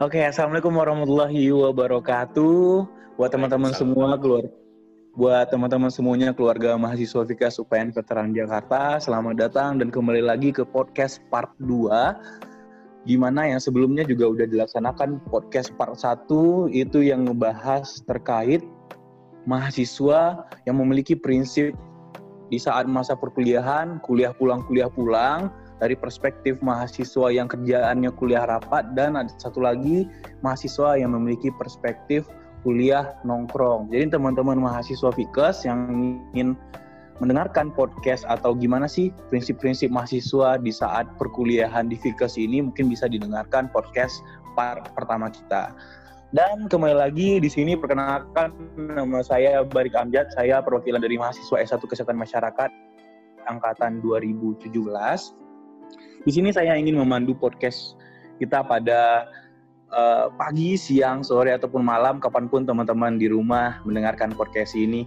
Oke, assalamualaikum warahmatullahi wabarakatuh. Buat teman-teman semua keluar, buat teman-teman semuanya keluarga mahasiswa Vikas UPN Veteran Jakarta, selamat datang dan kembali lagi ke podcast part 2 Gimana yang sebelumnya juga udah dilaksanakan podcast part 1 itu yang ngebahas terkait mahasiswa yang memiliki prinsip di saat masa perkuliahan, kuliah pulang, kuliah pulang, dari perspektif mahasiswa yang kerjaannya kuliah rapat dan ada satu lagi mahasiswa yang memiliki perspektif kuliah nongkrong. Jadi teman-teman mahasiswa Fikes yang ingin mendengarkan podcast atau gimana sih prinsip-prinsip mahasiswa di saat perkuliahan di Fikes ini mungkin bisa didengarkan podcast part pertama kita. Dan kembali lagi di sini perkenalkan nama saya Barik Amjad, saya perwakilan dari mahasiswa S1 Kesehatan Masyarakat angkatan 2017 di sini saya ingin memandu podcast kita pada uh, pagi, siang, sore ataupun malam kapan pun teman-teman di rumah mendengarkan podcast ini.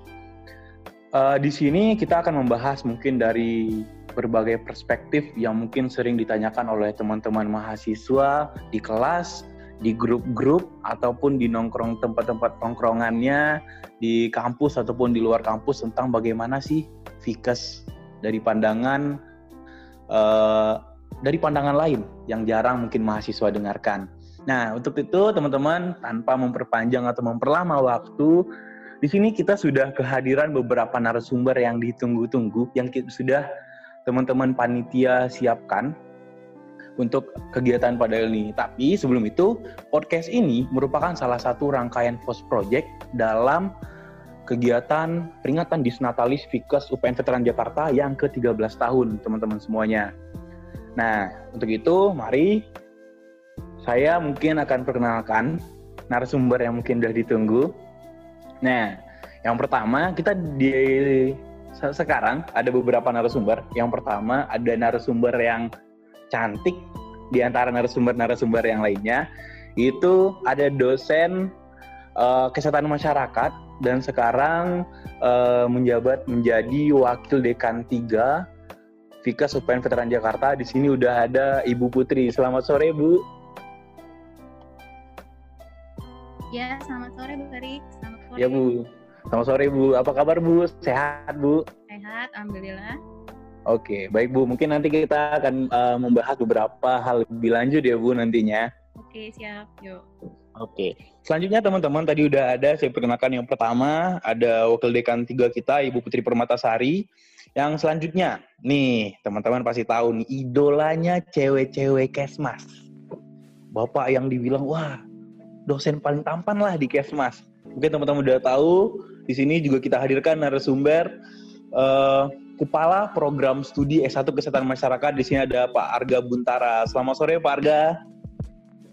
Uh, di sini kita akan membahas mungkin dari berbagai perspektif yang mungkin sering ditanyakan oleh teman-teman mahasiswa di kelas, di grup-grup ataupun di nongkrong tempat-tempat nongkrongannya di kampus ataupun di luar kampus tentang bagaimana sih Fikes dari pandangan uh, dari pandangan lain yang jarang mungkin mahasiswa dengarkan. Nah, untuk itu teman-teman tanpa memperpanjang atau memperlama waktu, di sini kita sudah kehadiran beberapa narasumber yang ditunggu-tunggu yang sudah teman-teman panitia siapkan untuk kegiatan pada ini. Tapi sebelum itu, podcast ini merupakan salah satu rangkaian post project dalam kegiatan peringatan Disnatalis Fikes UPN Veteran Jakarta yang ke-13 tahun, teman-teman semuanya. Nah, untuk itu mari saya mungkin akan perkenalkan narasumber yang mungkin sudah ditunggu. Nah, yang pertama kita di sekarang ada beberapa narasumber. Yang pertama ada narasumber yang cantik di antara narasumber-narasumber yang lainnya. Itu ada dosen uh, kesehatan masyarakat dan sekarang uh, menjabat menjadi wakil dekan 3 Vika Supen Veteran Jakarta. Di sini udah ada Ibu Putri. Selamat sore, Bu. Ya, selamat sore Bu Ferry. Selamat sore. Ya, Bu. Selamat sore, Bu. Apa kabar, Bu? Sehat, Bu? Sehat, Alhamdulillah. Oke, baik Bu. Mungkin nanti kita akan uh, membahas beberapa hal lebih lanjut ya, Bu, nantinya. Oke, siap. Yuk. Oke. Selanjutnya teman-teman tadi udah ada saya perkenalkan yang pertama ada wakil dekan tiga kita Ibu Putri Permatasari. Yang selanjutnya, nih teman-teman pasti tahu nih idolanya cewek-cewek kesmas. Bapak yang dibilang wah dosen paling tampan lah di kesmas. Mungkin teman-teman udah tahu. Di sini juga kita hadirkan narasumber uh, kepala program studi S1 Kesehatan Masyarakat. Di sini ada Pak Arga Buntara. Selamat sore Pak Arga.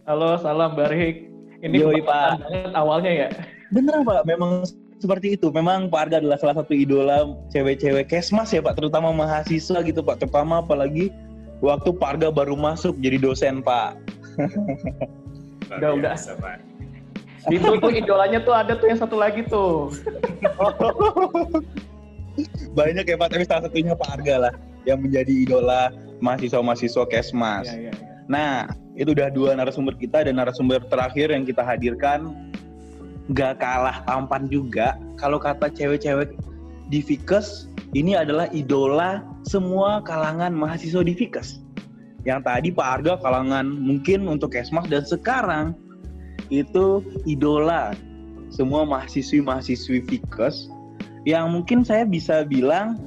Halo, salam barik. Ini Yoi, Pak. awalnya ya. Bener Pak, memang seperti itu. Memang Pak Arga adalah salah satu idola cewek-cewek kesmas ya Pak, terutama mahasiswa gitu Pak. Terutama apalagi waktu Pak Arga baru masuk jadi dosen Pak. udah udah. Itu tuh idolanya tuh ada tuh yang satu lagi tuh. Banyak ya Pak, tapi salah satunya Pak Arga lah yang menjadi idola mahasiswa-mahasiswa kesmas. Ya, ya, ya. Nah, itu udah dua narasumber kita dan narasumber terakhir yang kita hadirkan gak kalah tampan juga. Kalau kata cewek-cewek di Fikes, ini adalah idola semua kalangan mahasiswa di Fikes. Yang tadi Pak Arga kalangan mungkin untuk Kesmas dan sekarang itu idola semua mahasiswi-mahasiswi Fikes yang mungkin saya bisa bilang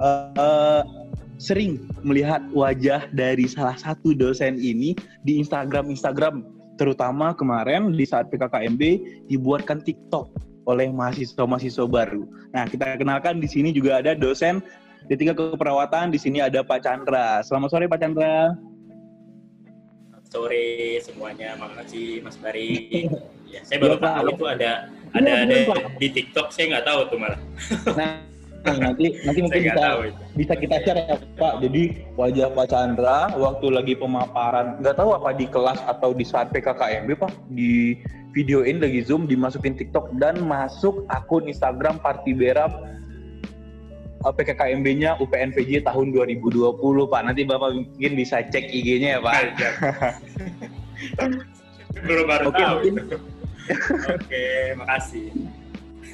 uh, uh, sering melihat wajah dari salah satu dosen ini di Instagram Instagram terutama kemarin di saat PKKMB dibuatkan TikTok oleh mahasiswa-mahasiswa baru. Nah, kita kenalkan di sini juga ada dosen di tiga keperawatan. Di sini ada Pak Chandra. Selamat sore Pak Chandra. Sore semuanya, makasih Mas Bari. ya, saya baru ya, tahu itu ada ada, ya, ada di TikTok, saya nggak tahu tuh malah. Nah, Nah, nanti nanti mungkin bisa bisa kita share ya Pak. Jadi wajah Pak Chandra waktu lagi pemaparan nggak tahu apa di kelas atau di saat PKKMB Pak di videoin lagi zoom dimasukin TikTok dan masuk akun Instagram Party Berap eh, PKKMB-nya UPNVJ tahun 2020 Pak. Nanti Bapak mungkin bisa cek IG-nya ya Pak. Baru baru Oke, tahu. Oke, makasih.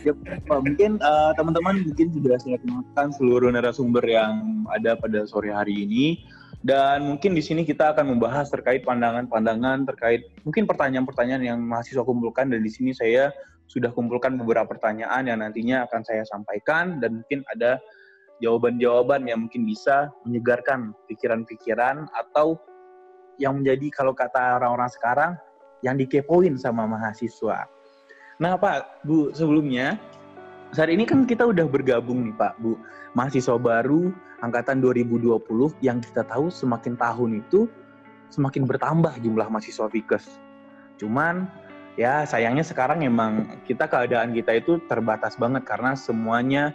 Ya, Pak, mungkin eh, teman-teman mungkin sudah saya kenalkan seluruh narasumber yang ada pada sore hari ini. Dan mungkin di sini kita akan membahas terkait pandangan-pandangan terkait mungkin pertanyaan-pertanyaan yang mahasiswa kumpulkan. Dan di sini saya sudah kumpulkan beberapa pertanyaan yang nantinya akan saya sampaikan. Dan mungkin ada jawaban-jawaban yang mungkin bisa menyegarkan pikiran-pikiran atau yang menjadi kalau kata orang-orang sekarang yang dikepoin sama mahasiswa. Nah Pak, Bu, sebelumnya saat ini kan kita udah bergabung nih Pak, Bu. Mahasiswa baru angkatan 2020 yang kita tahu semakin tahun itu semakin bertambah jumlah mahasiswa Fikes. Cuman ya sayangnya sekarang emang kita keadaan kita itu terbatas banget karena semuanya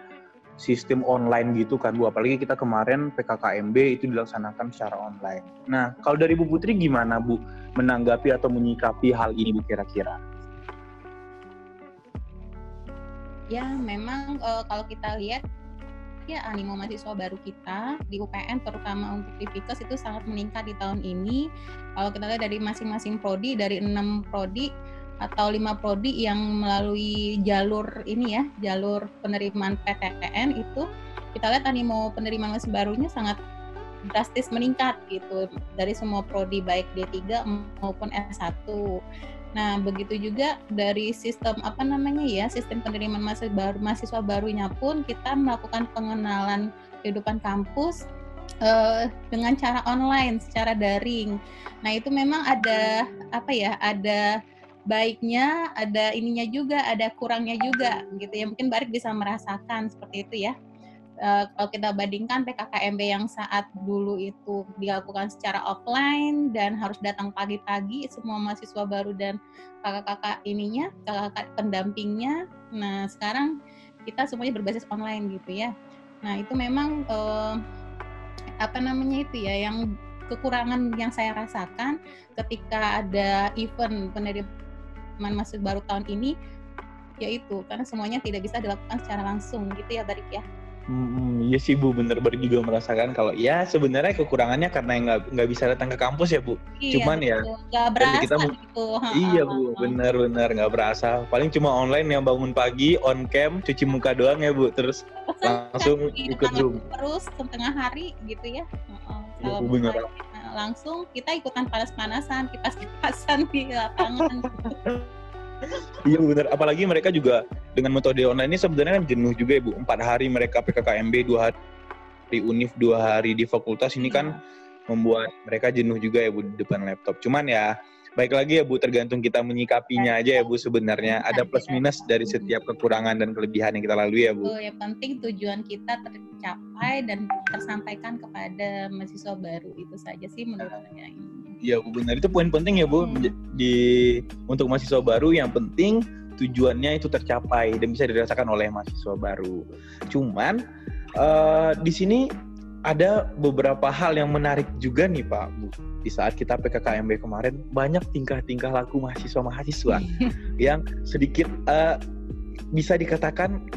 sistem online gitu kan Bu. Apalagi kita kemarin PKKMB itu dilaksanakan secara online. Nah, kalau dari Bu Putri gimana Bu menanggapi atau menyikapi hal ini Bu kira-kira? Ya, memang eh, kalau kita lihat ya animo mahasiswa baru kita di UPN terutama untuk di Fikes itu sangat meningkat di tahun ini. Kalau kita lihat dari masing-masing prodi dari enam prodi atau lima prodi yang melalui jalur ini ya, jalur penerimaan PTN itu kita lihat animo penerimaan mahasiswa barunya sangat drastis meningkat gitu dari semua prodi baik D3 maupun S1. Nah, begitu juga dari sistem apa namanya ya, sistem penerimaan mahasiswa baru mahasiswa barunya pun kita melakukan pengenalan kehidupan kampus eh, dengan cara online, secara daring. Nah, itu memang ada apa ya, ada baiknya, ada ininya juga, ada kurangnya juga gitu ya. Mungkin Barik bisa merasakan seperti itu ya. Eh, kalau kita bandingkan PKKMB yang saat dulu itu dilakukan secara offline dan harus datang pagi-pagi semua mahasiswa baru dan kakak-kakak ininya, kakak-kakak pendampingnya. Nah, sekarang kita semuanya berbasis online gitu ya. Nah, itu memang eh, apa namanya itu ya yang kekurangan yang saya rasakan ketika ada event penerimaan mahasiswa baru tahun ini yaitu karena semuanya tidak bisa dilakukan secara langsung gitu ya Barik ya. Hmm, iya sih Bu, bener bener juga merasakan kalau ya sebenarnya kekurangannya karena nggak nggak bisa datang ke kampus ya Bu. Iya, Cuman ya, nggak berasa kita gitu. Iya Bu, bener-bener nggak berasa. Paling cuma online yang bangun pagi, on cam, cuci muka doang ya Bu, terus langsung Di ikut Zoom. terus setengah hari gitu ya. Iya, Kalau Bu, bener. misalnya langsung kita ikutan panas-panasan, kipas-kipasan di lapangan. Iya bener, apalagi mereka juga dengan metode online ini sebenarnya kan jenuh juga ya Bu. Empat hari mereka PKKMB, dua hari di UNIF, dua hari di fakultas ini kan membuat mereka jenuh juga ya Bu di depan laptop. Cuman ya baik lagi ya Bu, tergantung kita menyikapinya aja ya Bu sebenarnya. Ada plus minus dari setiap kekurangan dan kelebihan yang kita lalui ya Bu. Betul, yang penting tujuan kita tercapai dan tersampaikan kepada mahasiswa baru itu saja sih menurut saya ini. Iya Bu, benar. Itu poin penting ya Bu Hmm. di untuk mahasiswa baru yang penting tujuannya itu tercapai dan bisa dirasakan oleh mahasiswa baru. Cuman eh, di sini ada beberapa hal yang menarik juga nih Pak Bu. Di saat kita PKKMB kemarin banyak tingkah-tingkah laku mahasiswa-mahasiswa yang sedikit eh, bisa dikatakan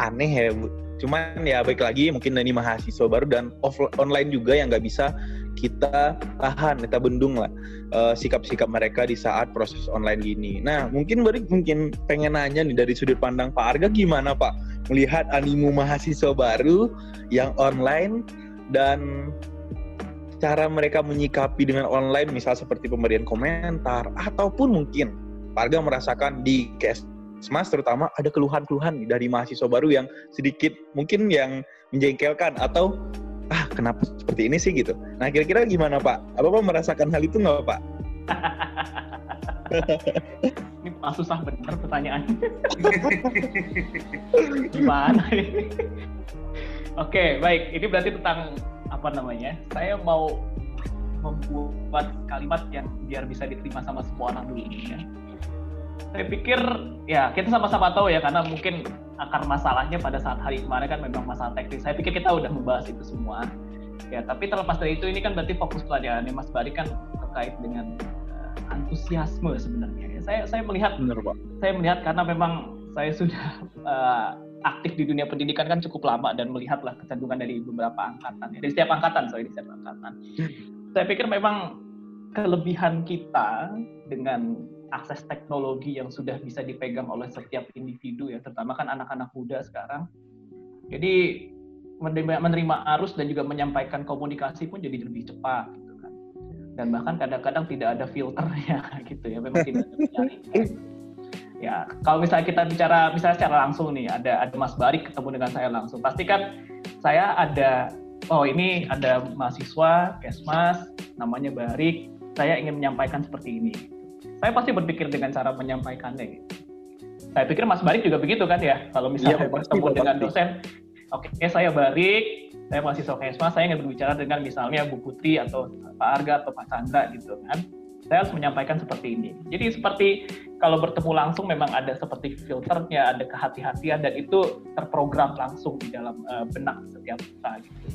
aneh ya Bu. Cuman ya baik lagi mungkin ini mahasiswa baru dan off online juga yang nggak bisa kita tahan, kita bendung lah eh, sikap-sikap mereka di saat proses online gini. Nah, mungkin Barik mungkin pengen nanya nih dari sudut pandang Pak Arga gimana Pak melihat animo mahasiswa baru yang online dan cara mereka menyikapi dengan online misal seperti pemberian komentar ataupun mungkin Pak Arga merasakan di Kesmas terutama ada keluhan-keluhan dari mahasiswa baru yang sedikit mungkin yang menjengkelkan atau ah kenapa seperti ini sih gitu. Nah kira-kira gimana Pak? Apa Pak merasakan hal itu nggak Pak? Ini pas susah bener pertanyaannya. Gimana ini? Oke, baik. Ini berarti tentang apa namanya? Saya mau membuat kalimat yang biar bisa diterima sama semua orang dulu ya. Saya pikir ya kita sama-sama tahu ya karena mungkin akar masalahnya pada saat hari kemarin kan memang masalah teknis. Saya pikir kita udah membahas itu semua. Ya, tapi terlepas dari itu ini kan berarti fokus pelajarannya Mas Bari kan terkait dengan antusiasme sebenarnya. Ya, saya saya melihat Bener Pak. saya melihat karena memang saya sudah eh, aktif di dunia pendidikan kan cukup lama dan melihatlah kecenderungan dari beberapa angkatan ya. Dari setiap angkatan, sorry, dari setiap angkatan. Saya pikir memang kelebihan kita dengan akses teknologi yang sudah bisa dipegang oleh setiap individu ya, terutama kan anak-anak muda sekarang. Jadi menerima, menerima arus dan juga menyampaikan komunikasi pun jadi lebih cepat. Dan bahkan kadang-kadang tidak ada filternya gitu ya, memang tidak ada. Ya, kalau misalnya kita bicara misalnya secara langsung nih, ada ada Mas Barik ketemu dengan saya langsung, pasti kan saya ada oh ini ada mahasiswa Kesmas namanya Barik, saya ingin menyampaikan seperti ini. Saya pasti berpikir dengan cara menyampaikannya. Gitu. Saya pikir Mas Barik juga begitu kan ya, kalau misalnya ya, bertemu pasti, dengan dosen, oke okay, saya Barik, saya masih Sokesma, saya ingin berbicara dengan misalnya Bu Putri atau Pak Arga atau Pak Chandra gitu kan. Saya harus menyampaikan seperti ini. Jadi seperti kalau bertemu langsung memang ada seperti filternya, ada kehati-hatian dan itu terprogram langsung di dalam uh, benak setiap kita gitu.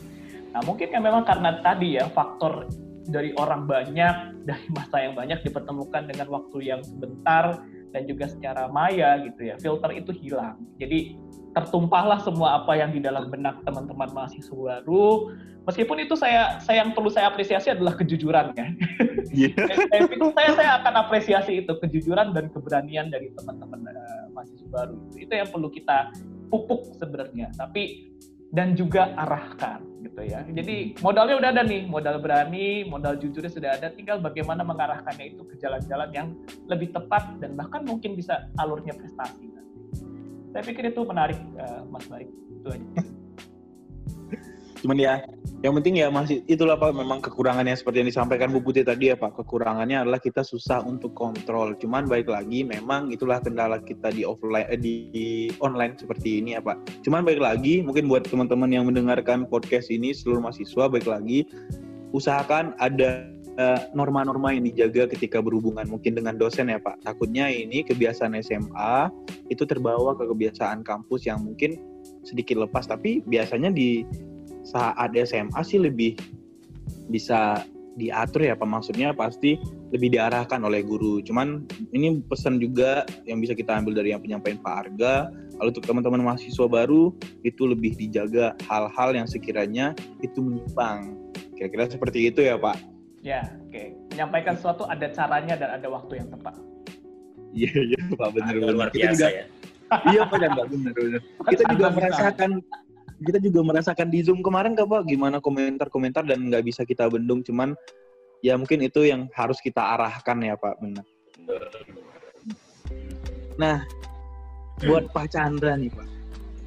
Nah mungkin kan memang karena tadi ya faktor dari orang banyak, dari masa yang banyak dipertemukan dengan waktu yang sebentar dan juga secara maya gitu ya. Filter itu hilang. Jadi tertumpahlah semua apa yang di dalam benak teman-teman mahasiswa baru. Meskipun itu saya saya yang perlu saya apresiasi adalah kejujuran ya. Yeah. itu saya saya akan apresiasi itu kejujuran dan keberanian dari teman-teman uh, mahasiswa baru. Itu yang perlu kita pupuk sebenarnya. Tapi dan juga arahkan gitu ya. Jadi modalnya udah ada nih, modal berani, modal jujurnya sudah ada, tinggal bagaimana mengarahkannya itu ke jalan-jalan yang lebih tepat dan bahkan mungkin bisa alurnya prestasi. Saya pikir itu menarik, uh, Mas Baik. Itu aja. Cuman ya, yang penting ya masih itulah Pak memang kekurangannya seperti yang disampaikan Bu Putih tadi ya Pak. Kekurangannya adalah kita susah untuk kontrol. Cuman baik lagi memang itulah kendala kita di offline eh, di, online seperti ini ya Pak. Cuman baik lagi mungkin buat teman-teman yang mendengarkan podcast ini seluruh mahasiswa baik lagi usahakan ada eh, norma-norma yang dijaga ketika berhubungan mungkin dengan dosen ya Pak. Takutnya ini kebiasaan SMA itu terbawa ke kebiasaan kampus yang mungkin sedikit lepas tapi biasanya di saat SMA sih lebih bisa diatur ya Pak maksudnya pasti lebih diarahkan oleh guru. Cuman ini pesan juga yang bisa kita ambil dari yang penyampaian Pak Arga. Kalau untuk teman-teman mahasiswa baru itu lebih dijaga hal-hal yang sekiranya itu menyimpang. Kira-kira seperti itu ya Pak. Ya, oke. Okay. Menyampaikan sesuatu ada caranya dan ada waktu yang tepat. Iya, iya Pak benar. Luar biasa juga, ya. iya Pak dan Pak benar benar. Kita juga merasakan kita juga merasakan di Zoom kemarin gak Pak gimana komentar-komentar dan nggak bisa kita bendung cuman ya mungkin itu yang harus kita arahkan ya Pak benar. Nah, buat Pak Chandra nih Pak.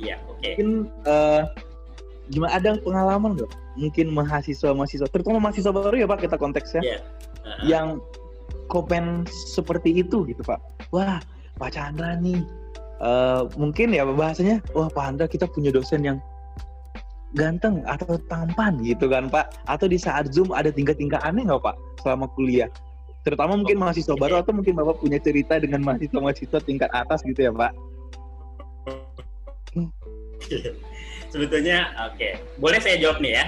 Iya, oke. Okay. Mungkin uh, gimana ada pengalaman nggak? Mungkin mahasiswa-mahasiswa, terutama mahasiswa baru ya Pak kita konteksnya. Yeah. Uh-huh. Yang komen seperti itu gitu Pak. Wah, Pak Chandra nih uh, mungkin ya bahasanya, wah Pak Chandra kita punya dosen yang ganteng atau tampan gitu kan Pak? Atau di saat Zoom ada tingkah-tingkah aneh nggak Pak selama kuliah? Terutama mungkin oh, mahasiswa okay. baru atau mungkin Bapak punya cerita dengan mahasiswa-mahasiswa tingkat atas gitu ya Pak? Sebetulnya oke, okay. boleh saya jawab nih ya?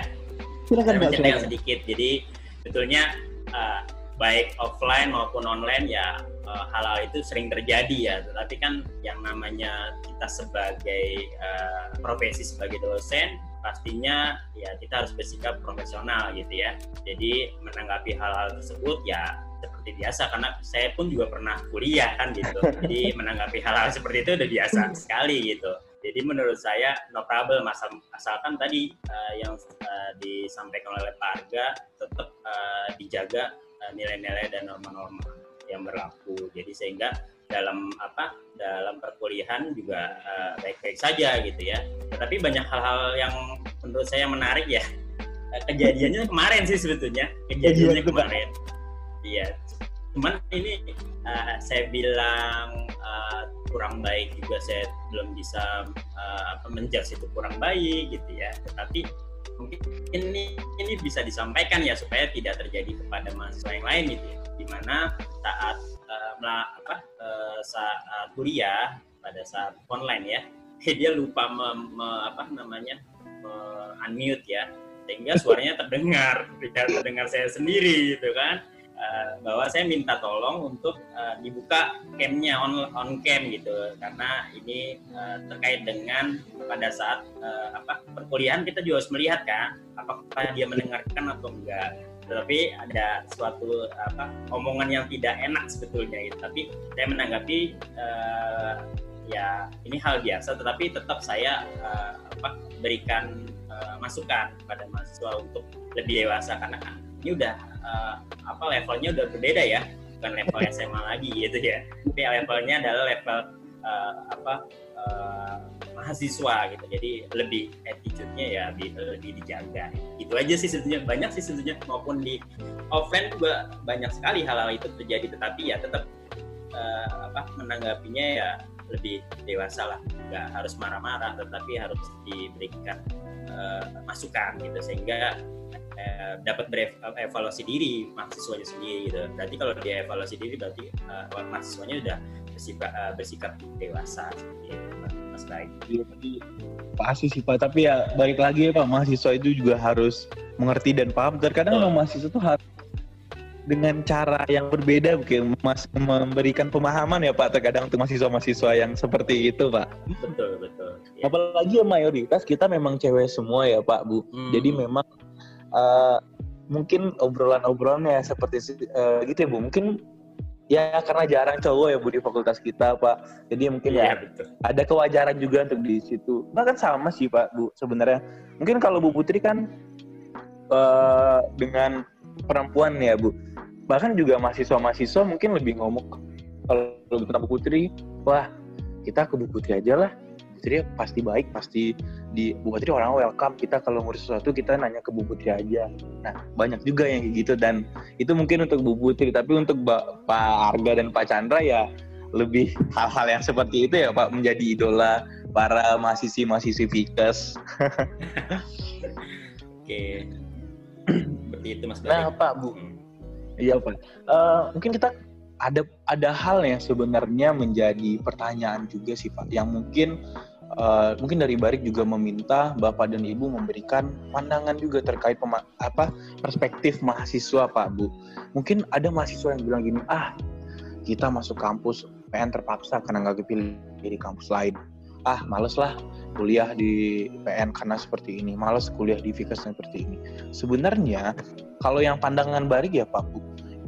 Silakan Pak. Silakan. sedikit. Jadi sebetulnya uh, baik offline maupun online ya uh, hal-hal itu sering terjadi ya. Tetapi kan yang namanya kita sebagai uh, profesi sebagai dosen pastinya ya kita harus bersikap profesional gitu ya. Jadi menanggapi hal-hal tersebut ya seperti biasa karena saya pun juga pernah kuliah kan gitu. Jadi menanggapi hal-hal seperti itu udah biasa sekali gitu. Jadi menurut saya no problem asal, asalkan tadi uh, yang uh, disampaikan oleh Pak Arga tetap uh, dijaga nilai-nilai uh, dan norma-norma yang berlaku. Jadi sehingga dalam apa dalam perkuliahan juga uh, baik-baik saja gitu ya. Tetapi banyak hal-hal yang menurut saya menarik ya. Eh, kejadiannya kemarin sih sebetulnya. Kejadiannya kemarin. Iya. Cuman ini uh, saya bilang uh, kurang baik juga saya belum bisa uh, apa menjudge itu kurang baik gitu ya. Tetapi mungkin ini ini bisa disampaikan ya supaya tidak terjadi kepada mahasiswa yang lain gitu ya. Di mana saat uh, apa uh, saat kuliah pada saat online ya dia lupa me, me, apa namanya me unmute ya sehingga suaranya terdengar tidak terdengar saya sendiri gitu kan. Uh, bahwa saya minta tolong untuk uh, dibuka camnya on on cam gitu karena ini uh, terkait dengan pada saat uh, apa perkuliahan kita juga harus melihat kan apakah dia mendengarkan atau enggak tetapi ada suatu apa omongan yang tidak enak sebetulnya gitu. Tapi saya menanggapi uh, ya ini hal biasa, tetapi tetap saya uh, apa berikan uh, masukan pada mahasiswa untuk lebih dewasa karena kan ini udah uh, apa levelnya udah berbeda ya, bukan level SMA lagi gitu ya. Tapi levelnya adalah level uh, apa uh, mahasiswa gitu. Jadi lebih attitude-nya ya lebih, lebih dijaga. Itu aja sih sebetulnya. Banyak sih sebetulnya maupun di offline juga banyak sekali hal-hal itu terjadi. Tetapi ya tetap uh, apa menanggapinya ya lebih dewasa lah. Nggak harus marah-marah tetapi harus diberikan uh, masukan gitu. Sehingga dapat berevaluasi diri mahasiswanya sendiri gitu. Berarti kalau dia evaluasi diri berarti uh, mahasiswanya udah bersikap, uh, bersikap dewasa. gitu mas baik iya tapi pasti sih pak. Tapi ya balik lagi ya pak. Mahasiswa itu juga harus mengerti dan paham. Terkadang oh. mahasiswa itu harus dengan cara yang berbeda mungkin mas memberikan pemahaman ya pak. Terkadang untuk mahasiswa-mahasiswa yang seperti itu pak. Betul betul. Ya. apalagi ya mayoritas kita memang cewek semua ya pak bu. Hmm. jadi memang uh, mungkin obrolan-obrolannya seperti uh, gitu ya bu. Mungkin ya karena jarang cowok ya bu di fakultas kita pak. Jadi mungkin ya, ya betul. ada kewajaran juga untuk di situ. Bahkan sama sih pak bu sebenarnya. Mungkin kalau bu Putri kan uh, dengan perempuan ya bu. Bahkan juga mahasiswa-mahasiswa mungkin lebih ngomong kalau tentang bu Putri wah kita ke bu Putri aja lah Putri pasti baik, pasti di Bu Putri orang welcome. Kita kalau ngurus sesuatu kita nanya ke Bu Putri aja. Nah banyak juga yang kayak gitu dan itu mungkin untuk Bu Putri, tapi untuk Pak Arga dan Pak Chandra ya lebih hal-hal yang seperti itu ya Pak menjadi idola para mahasiswi-mahasiswi Fikes. Oke, seperti itu Mas. Nah Pak Bu, hmm. iya Pak. Uh, mungkin kita ada ada hal yang sebenarnya menjadi pertanyaan juga sih Pak, yang mungkin uh, mungkin dari Barik juga meminta Bapak dan Ibu memberikan pandangan juga terkait apa perspektif mahasiswa Pak Bu. Mungkin ada mahasiswa yang bilang gini, ah kita masuk kampus PN terpaksa karena nggak kepilih di kampus lain. Ah males lah kuliah di PN karena seperti ini, males kuliah di Vikas seperti ini. Sebenarnya kalau yang pandangan Barik ya Pak Bu,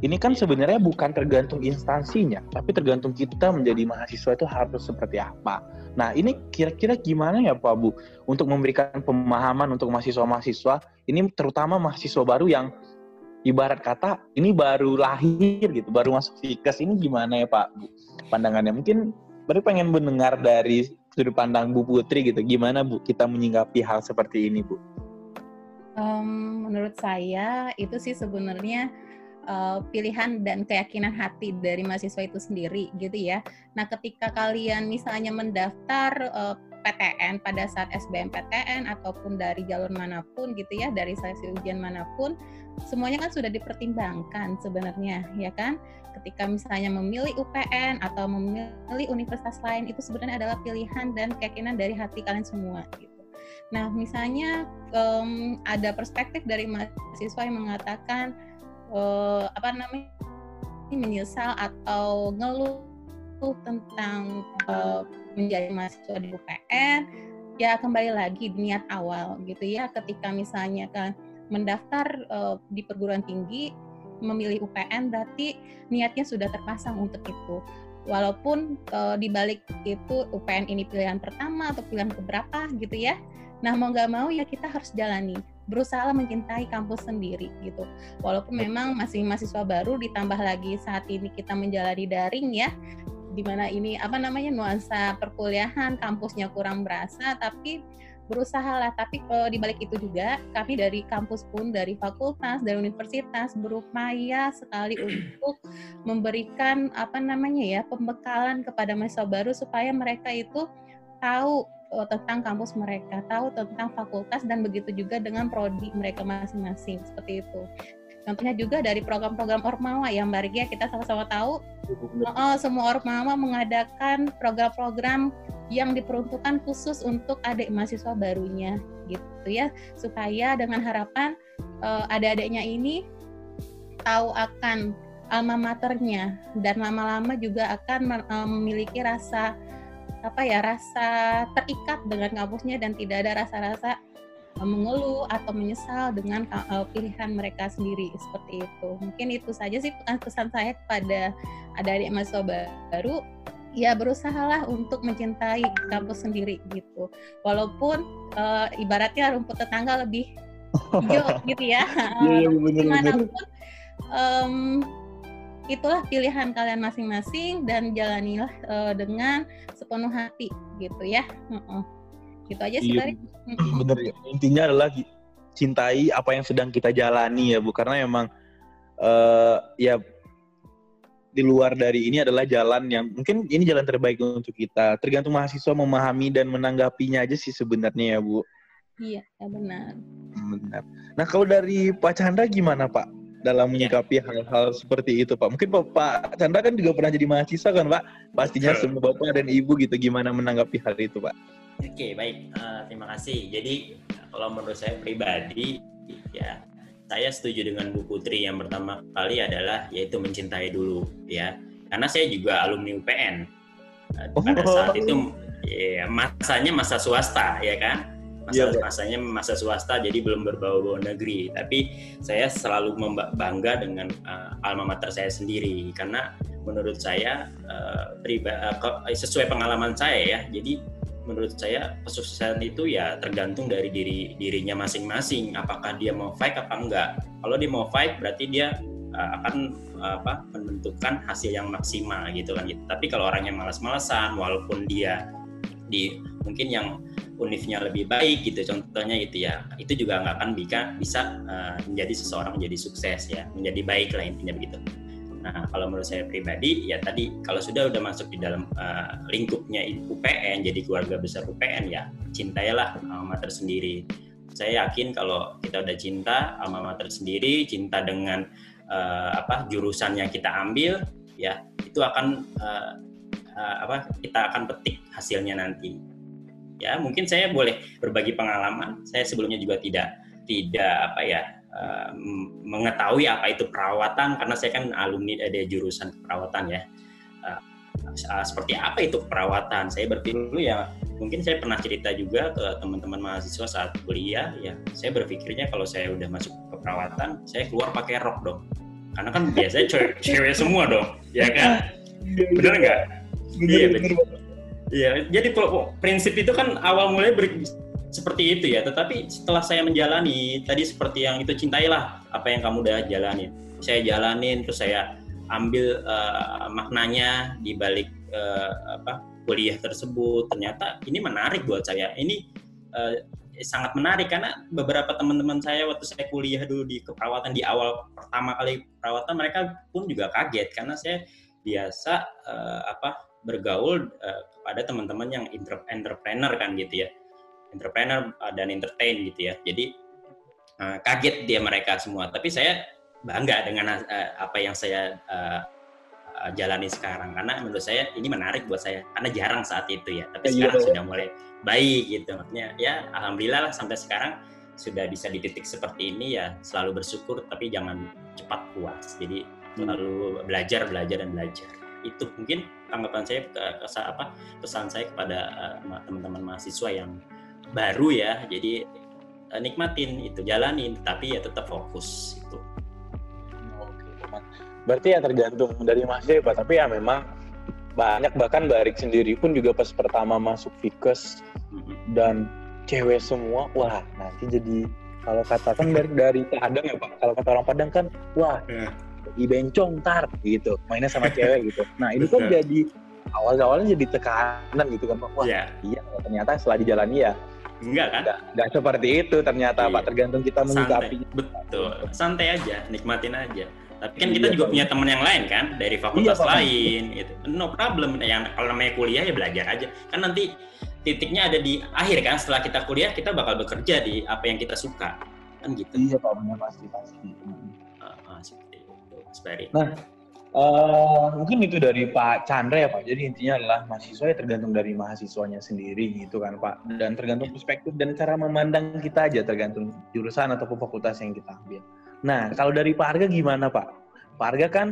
ini kan sebenarnya bukan tergantung instansinya, tapi tergantung kita menjadi mahasiswa itu harus seperti apa. Nah, ini kira-kira gimana ya Pak Bu untuk memberikan pemahaman untuk mahasiswa-mahasiswa, ini terutama mahasiswa baru yang ibarat kata ini baru lahir gitu, baru masuk Fikes, ini gimana ya Pak Bu pandangannya? Mungkin baru pengen mendengar dari sudut pandang Bu Putri gitu, gimana Bu kita menyinggapi hal seperti ini Bu? Um, menurut saya itu sih sebenarnya uh, pilihan dan keyakinan hati dari mahasiswa itu sendiri gitu ya. Nah, ketika kalian misalnya mendaftar uh, eh, PTN pada saat SBMPTN ataupun dari jalur mana pun gitu ya, dari seleksi ujian mana pun, semuanya kan sudah dipertimbangkan sebenarnya ya kan. Ketika misalnya memilih UPN atau memilih universitas lain itu sebenarnya adalah pilihan dan keyakinan dari hati kalian semua gitu. Nah, misalnya um, ada perspektif dari mahasiswa yang mengatakan uh, apa namanya menyesal atau ngeluh tentang uh, menjadi mahasiswa di UPN ya kembali lagi niat awal gitu ya. Ketika misalnya kan mendaftar uh, di perguruan tinggi memilih UPN berarti niatnya sudah terpasang untuk itu. Walaupun uh, di balik itu UPN ini pilihan pertama atau pilihan keberapa gitu ya. Nah mau nggak mau ya kita harus jalani berusaha mencintai kampus sendiri gitu. Walaupun memang masih mahasiswa baru ditambah lagi saat ini kita menjalani daring ya di mana ini apa namanya nuansa perkuliahan kampusnya kurang berasa tapi berusaha lah tapi uh, di balik itu juga kami dari kampus pun dari fakultas dari universitas berupaya sekali untuk memberikan apa namanya ya pembekalan kepada mahasiswa baru supaya mereka itu tahu uh, tentang kampus mereka, tahu tentang fakultas dan begitu juga dengan prodi mereka masing-masing seperti itu. Contohnya juga dari program-program Ormawa yang Mbak Rigia kita sama-sama tahu uh, semua Ormawa mengadakan program-program yang diperuntukkan khusus untuk adik mahasiswa barunya gitu ya supaya dengan harapan uh, adik-adiknya ini tahu akan alma maternya dan lama-lama juga akan memiliki rasa apa ya rasa terikat dengan kampusnya dan tidak ada rasa-rasa mengeluh atau menyesal dengan uh, pilihan mereka sendiri seperti itu. Mungkin itu saja sih pesan-pesan saya kepada adik-adik mahasiswa baru ya berusahalah untuk mencintai kampus sendiri gitu. Walaupun uh, ibaratnya rumput tetangga lebih hijau gitu ya. Iya, iya benar um, itulah pilihan kalian masing-masing dan jalanilah uh, dengan sepenuh hati gitu ya. Uh -uh. Gitu aja sih, iya, Bener ya. Intinya adalah cintai apa yang sedang kita jalani ya, Bu. Karena emang uh, ya di luar dari ini adalah jalan yang mungkin ini jalan terbaik untuk kita. Tergantung mahasiswa memahami dan menanggapinya aja sih sebenarnya ya, Bu. Iya, ya benar. Benar. Nah, kalau dari Pak Chandra gimana, Pak? Dalam iya. menyikapi hal-hal seperti itu, Pak. Mungkin Pak, Pak Chandra kan juga pernah jadi mahasiswa kan, Pak? Pastinya semua Bapak dan Ibu gitu gimana menanggapi hal itu, Pak? Oke, baik. Uh, terima kasih. Jadi, kalau menurut saya pribadi, ya saya setuju dengan Bu Putri yang pertama kali adalah yaitu mencintai dulu ya karena saya juga alumni UPN pada oh. saat itu ya, masanya masa swasta ya kan masa yeah, masanya masa swasta jadi belum berbau-bau negeri. Tapi saya selalu bangga dengan uh, alma mater saya sendiri. Karena menurut saya uh, uh, sesuai pengalaman saya ya. Jadi menurut saya kesuksesan itu ya tergantung dari diri dirinya masing-masing. Apakah dia mau fight apa enggak. Kalau dia mau fight berarti dia uh, akan uh, apa menentukan hasil yang maksimal gitu kan. Gitu. tapi kalau orang yang malas-malasan walaupun dia di mungkin yang unifnya lebih baik gitu contohnya itu ya itu juga nggak akan bisa bisa uh, menjadi seseorang menjadi sukses ya menjadi baik lah intinya begitu Nah, kalau menurut saya pribadi, ya tadi kalau sudah udah masuk di dalam uh, lingkupnya UPN, jadi keluarga besar UPN, ya cintailah alma mater sendiri. Saya yakin kalau kita udah cinta alma mater sendiri, cinta dengan uh, apa jurusan yang kita ambil, ya itu akan uh, uh, apa kita akan petik hasilnya nanti. Ya mungkin saya boleh berbagi pengalaman. Saya sebelumnya juga tidak tidak apa ya uh, mengetahui apa itu perawatan karena saya kan alumni dari jurusan perawatan ya. Uh, seperti apa itu perawatan? Saya berpikir dulu ya mungkin saya pernah cerita juga ke teman-teman mahasiswa saat kuliah ya. Saya berpikirnya kalau saya udah masuk ke perawatan, saya keluar pakai rok dong. Karena kan biasanya cewek, cewek semua dong, ya kan? Benar nggak? Iya, Iya, jadi prinsip itu kan awal mulai ber, seperti itu ya. Tetapi setelah saya menjalani tadi seperti yang itu cintailah apa yang kamu udah jalani. Saya jalanin terus saya ambil uh, maknanya di balik uh, apa kuliah tersebut. Ternyata ini menarik buat saya. Ini uh, sangat menarik karena beberapa teman-teman saya waktu saya kuliah dulu di keperawatan di awal pertama kali perawatan mereka pun juga kaget karena saya biasa uh, apa bergaul uh, kepada teman-teman yang entrepreneur kan gitu ya entrepreneur uh, dan entertain gitu ya. Jadi uh, kaget dia mereka semua. Tapi saya bangga dengan uh, apa yang saya uh, uh, jalani sekarang karena menurut saya ini menarik buat saya karena jarang saat itu ya. Tapi iya, sekarang yeah. sudah mulai baik gitu. Maksudnya ya alhamdulillah lah sampai sekarang sudah bisa di titik seperti ini ya selalu bersyukur tapi jangan cepat puas. Jadi hmm. selalu belajar, belajar dan belajar. Itu mungkin tanggapan saya ke, ke apa pesan saya kepada uh, teman-teman mahasiswa yang baru ya. Jadi uh, nikmatin itu jalanin tapi ya tetap fokus itu. Oke berarti ya tergantung dari pak. Tapi ya memang banyak bahkan Barik sendiri pun juga pas pertama masuk Fikes mm-hmm. dan cewek semua wah nanti jadi kalau katakan dari dari Padang ya pak. Kalau kata orang Padang kan wah yeah. Di bencong tar gitu mainnya sama cewek gitu nah ini kan jadi awal-awalnya jadi tekanan gitu kan pak wah yeah. iya ternyata setelah dijalani ya Enggak kan? Enggak, enggak seperti itu ternyata iya. Pak, tergantung kita menyikapi. Betul, santai aja, nikmatin aja. Tapi kan iya, kita juga Pak. punya teman yang lain kan, dari fakultas iya, lain gitu. No problem, yang kalau namanya kuliah ya belajar aja. Kan nanti titiknya ada di akhir kan, setelah kita kuliah kita bakal bekerja di apa yang kita suka. Kan gitu. Iya Pak, benar pasti pasti. Mas Barry. Nah, Uh, mungkin itu dari Pak Chandra ya Pak. Jadi intinya adalah mahasiswa ya tergantung dari mahasiswanya sendiri gitu kan Pak. Dan tergantung perspektif dan cara memandang kita aja tergantung jurusan ataupun fakultas yang kita ambil. Nah kalau dari Pak Arga gimana Pak? Pak Arga kan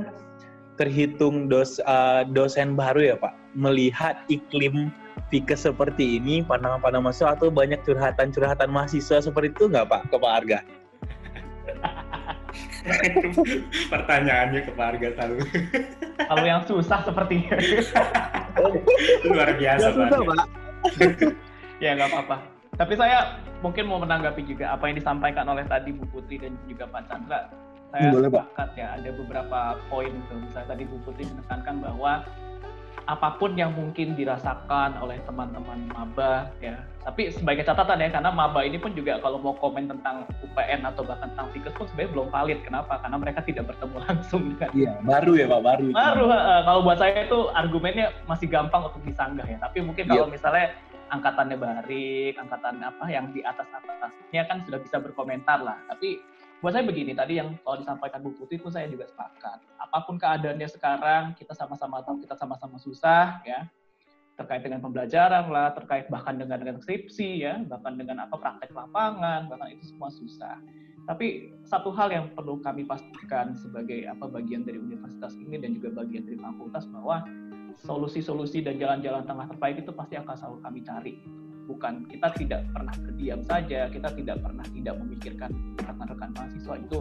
terhitung dos, uh, dosen baru ya Pak. Melihat iklim Pikes seperti ini, pandangan-pandangan mahasiswa atau banyak curhatan-curhatan mahasiswa seperti itu nggak Pak ke Pak Arga? Pertanyaannya ke Pak Arga selalu. Kalau yang susah seperti Luar biasa, susah, Pak. ya nggak apa-apa. Tapi saya mungkin mau menanggapi juga apa yang disampaikan oleh tadi Bu Putri dan juga Pak Chandra. Saya Boleh, Pak. sepakat ya ada beberapa poin tuh. Misalnya tadi Bu Putri menekankan bahwa apa pun yang mungkin dirasakan oleh teman-teman maba ya. Tapi sebagai catatan ya karena maba ini pun juga kalau mau komen tentang UPN atau bahkan tentang Fikes pun sebenarnya belum valid. Kenapa? Karena mereka tidak bertemu langsung dengan Iya, baru ya Pak, baru. baru eh, kalau buat saya itu argumennya masih gampang untuk disanggah ya. Tapi mungkin kalau misalnya angkatannya barik angkatan apa yang di atas atasnya kan sudah bisa berkomentar lah. Tapi buat saya begini tadi yang kalau disampaikan Bu Putri pun saya juga sepakat. Apa pun keadaannya sekarang kita sama-sama tahu kita sama-sama susah ya terkait dengan pembelajaran lah terkait bahkan dengan dengan skripsi ya bahkan dengan apa praktek lapangan bahkan itu semua susah tapi satu hal yang perlu kami pastikan sebagai apa bagian dari universitas ini dan juga bagian dari fakultas bahwa solusi-solusi dan jalan-jalan tengah terbaik itu pasti akan selalu kami cari. Bukan kita tidak pernah berdiam saja, kita tidak pernah tidak memikirkan rekan-rekan mahasiswa itu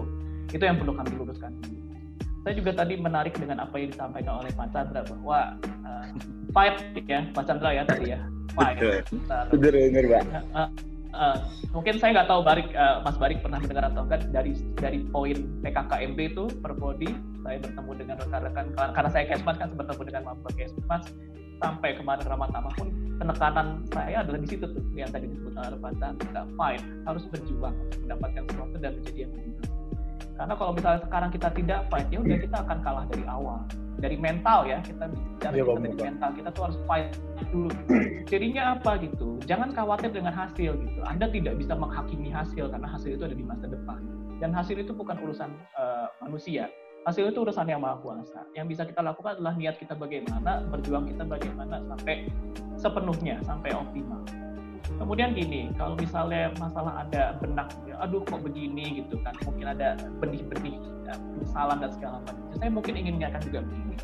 itu yang perlu kami luruskan. Saya juga tadi menarik dengan apa yang disampaikan oleh Pak Chandra bahwa uh, fight ya Pak Chandra ya tadi ya fight. Bener, bener Pak. Uh, uh, mungkin saya nggak tahu Barik uh, Mas Barik pernah mendengar atau enggak dari dari poin PKKMB itu per body saya bertemu dengan rekan-rekan karena saya kesmas kan bertemu dengan maba kesmas sampai kemarin Ramadhan pun penekanan saya adalah di situ tuh yang tadi disebut oleh Pak Chandra fight harus berjuang untuk mendapatkan sesuatu dan menjadi yang lebih baik. Karena kalau misalnya sekarang kita tidak fight, ya udah kita akan kalah dari awal. Dari mental ya, kita bicara kita Pak, dari mental, kita tuh harus fight dulu. Jadinya apa gitu? Jangan khawatir dengan hasil gitu. Anda tidak bisa menghakimi hasil karena hasil itu ada di masa depan. Dan hasil itu bukan urusan eh, manusia. Hasil itu urusan yang maha kuasa. Yang bisa kita lakukan adalah niat kita bagaimana, berjuang kita bagaimana sampai sepenuhnya, sampai optimal. Kemudian gini, kalau misalnya masalah ada benak, ya, aduh kok begini gitu kan, mungkin ada benih-benih ya, penyesalan dan segala macam. Saya mungkin ingin mengingatkan juga begini.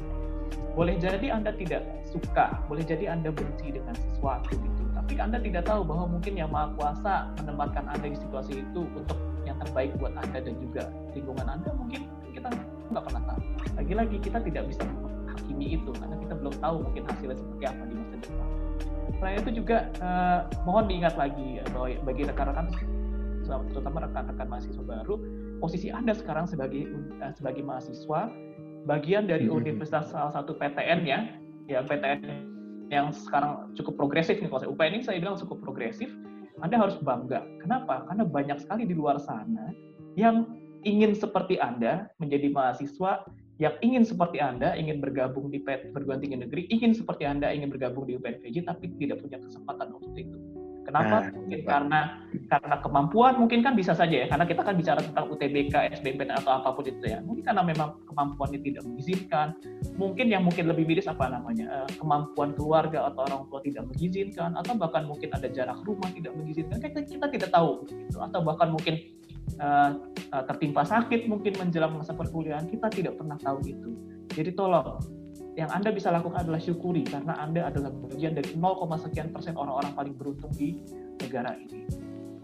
Boleh jadi Anda tidak suka, boleh jadi Anda benci dengan sesuatu gitu, tapi Anda tidak tahu bahwa mungkin yang Maha Kuasa menempatkan Anda di situasi itu untuk yang terbaik buat Anda dan juga lingkungan Anda mungkin kita nggak pernah tahu. Lagi-lagi kita tidak bisa menghakimi itu karena kita belum tahu mungkin hasilnya seperti apa di masa depan. Selain itu juga eh, mohon diingat lagi ya, bahwa bagi rekan-rekan terutama rekan-rekan mahasiswa baru, posisi Anda sekarang sebagai eh, sebagai mahasiswa bagian dari Mhm. universitas salah satu PTN ya, ya PTN yang sekarang cukup progresif nih kalau saya UPN ini saya bilang cukup progresif. Anda harus bangga. Kenapa? Karena banyak sekali di luar sana yang ingin seperti Anda menjadi mahasiswa yang ingin seperti Anda, ingin bergabung di perguruan tinggi negeri, ingin seperti Anda, ingin bergabung di UPNPJ, tapi tidak punya kesempatan untuk itu. Kenapa? Nah, mungkin Pak. karena karena kemampuan mungkin kan bisa saja ya, karena kita kan bicara tentang UTBK, SBMPTN atau apa pun itu ya. Mungkin karena memang kemampuannya tidak mengizinkan. Mungkin yang mungkin lebih miris apa namanya eh, kemampuan keluarga atau orang tua tidak mengizinkan, atau bahkan mungkin ada jarak rumah tidak mengizinkan. Kita, kita tidak tahu gitu. Atau bahkan mungkin eh, uh, tertimpa sakit mungkin menjelang masa perkuliahan kita tidak pernah tahu itu. Jadi tolong yang Anda bisa lakukan adalah syukuri karena Anda adalah bagian dari 0, sekian persen orang-orang paling beruntung di negara ini.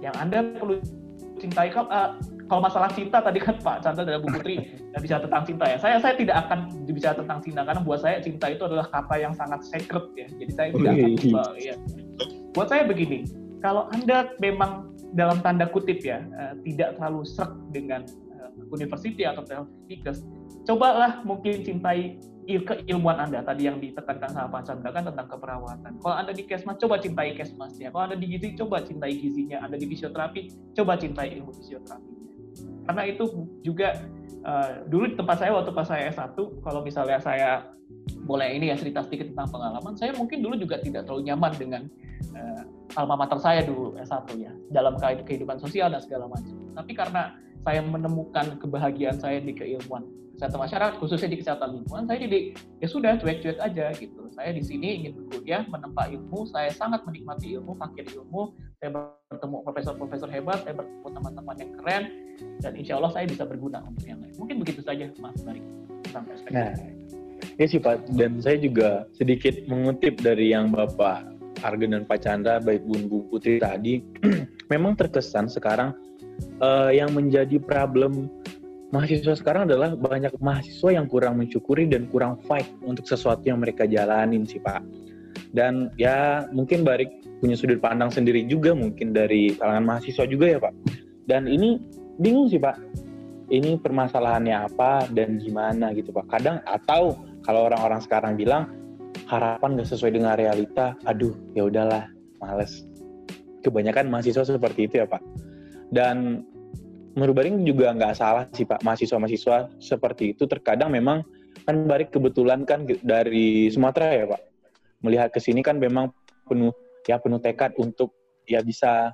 Yang Anda perlu cintai kalau, uh, kalau masalah cinta tadi kan Pak Chandra dan Bu Putri uh, bicara tentang cinta ya. Saya saya tidak akan bicara tentang cinta karena buat saya cinta itu adalah kata yang sangat sacred ya. Jadi saya tidak akan coba ya. Buat saya begini, kalau Anda memang dalam tanda kutip ya uh, tidak terlalu serak dengan uh, university atau Telfikes, cobalah mungkin cintai il- keilmuan Anda tadi yang ditekankan sama Pak Chandra kan tentang keperawatan. Kalau Anda di Kesmas, coba cintai Kesmasnya. Kalau Anda di gizi, coba cintai gizinya. Anda di fisioterapi, coba cintai ilmu fisioterapinya. Karena itu juga uh, dulu di tempat saya waktu pas saya S1, kalau misalnya saya boleh ini ya cerita sedikit tentang pengalaman, saya mungkin dulu juga tidak terlalu nyaman dengan uh, alma mater saya dulu S1 ya, dalam kehidupan sosial dan segala macam. Tapi karena saya menemukan kebahagiaan saya di keilmuan kesehatan masyarakat, khususnya di kesehatan lingkungan, saya jadi ya sudah cuek-cuek aja gitu. Saya di sini ingin berkuliah, menempa ilmu, saya sangat menikmati ilmu, fakir ilmu, saya bertemu profesor-profesor hebat, saya bertemu teman-teman yang keren, dan insya Allah saya bisa berguna untuk yang lain. Mungkin begitu saja, Mas Barik. Tentang perspektif Nah. Ya sih Pak, dan saya juga sedikit mengutip dari yang Bapak Argen dan Pak Chandra, baik Bun Bu Putri tadi, memang terkesan sekarang uh, yang menjadi problem mahasiswa sekarang adalah banyak mahasiswa yang kurang mensyukuri dan kurang fight untuk sesuatu yang mereka jalanin sih Pak. Dan ya mungkin Barik punya sudut pandang sendiri juga mungkin dari kalangan mahasiswa juga ya Pak. Dan ini bingung sih Pak. Ini permasalahannya apa dan gimana gitu Pak. Kadang atau kalau orang-orang sekarang bilang harapan nggak sesuai dengan realita, aduh ya udahlah, males. Kebanyakan mahasiswa seperti itu ya Pak. Dan menurut Baring juga nggak salah sih Pak, mahasiswa-mahasiswa seperti itu terkadang memang kan Barik kebetulan kan dari Sumatera ya Pak. Melihat ke sini kan memang penuh ya penuh tekad untuk ya bisa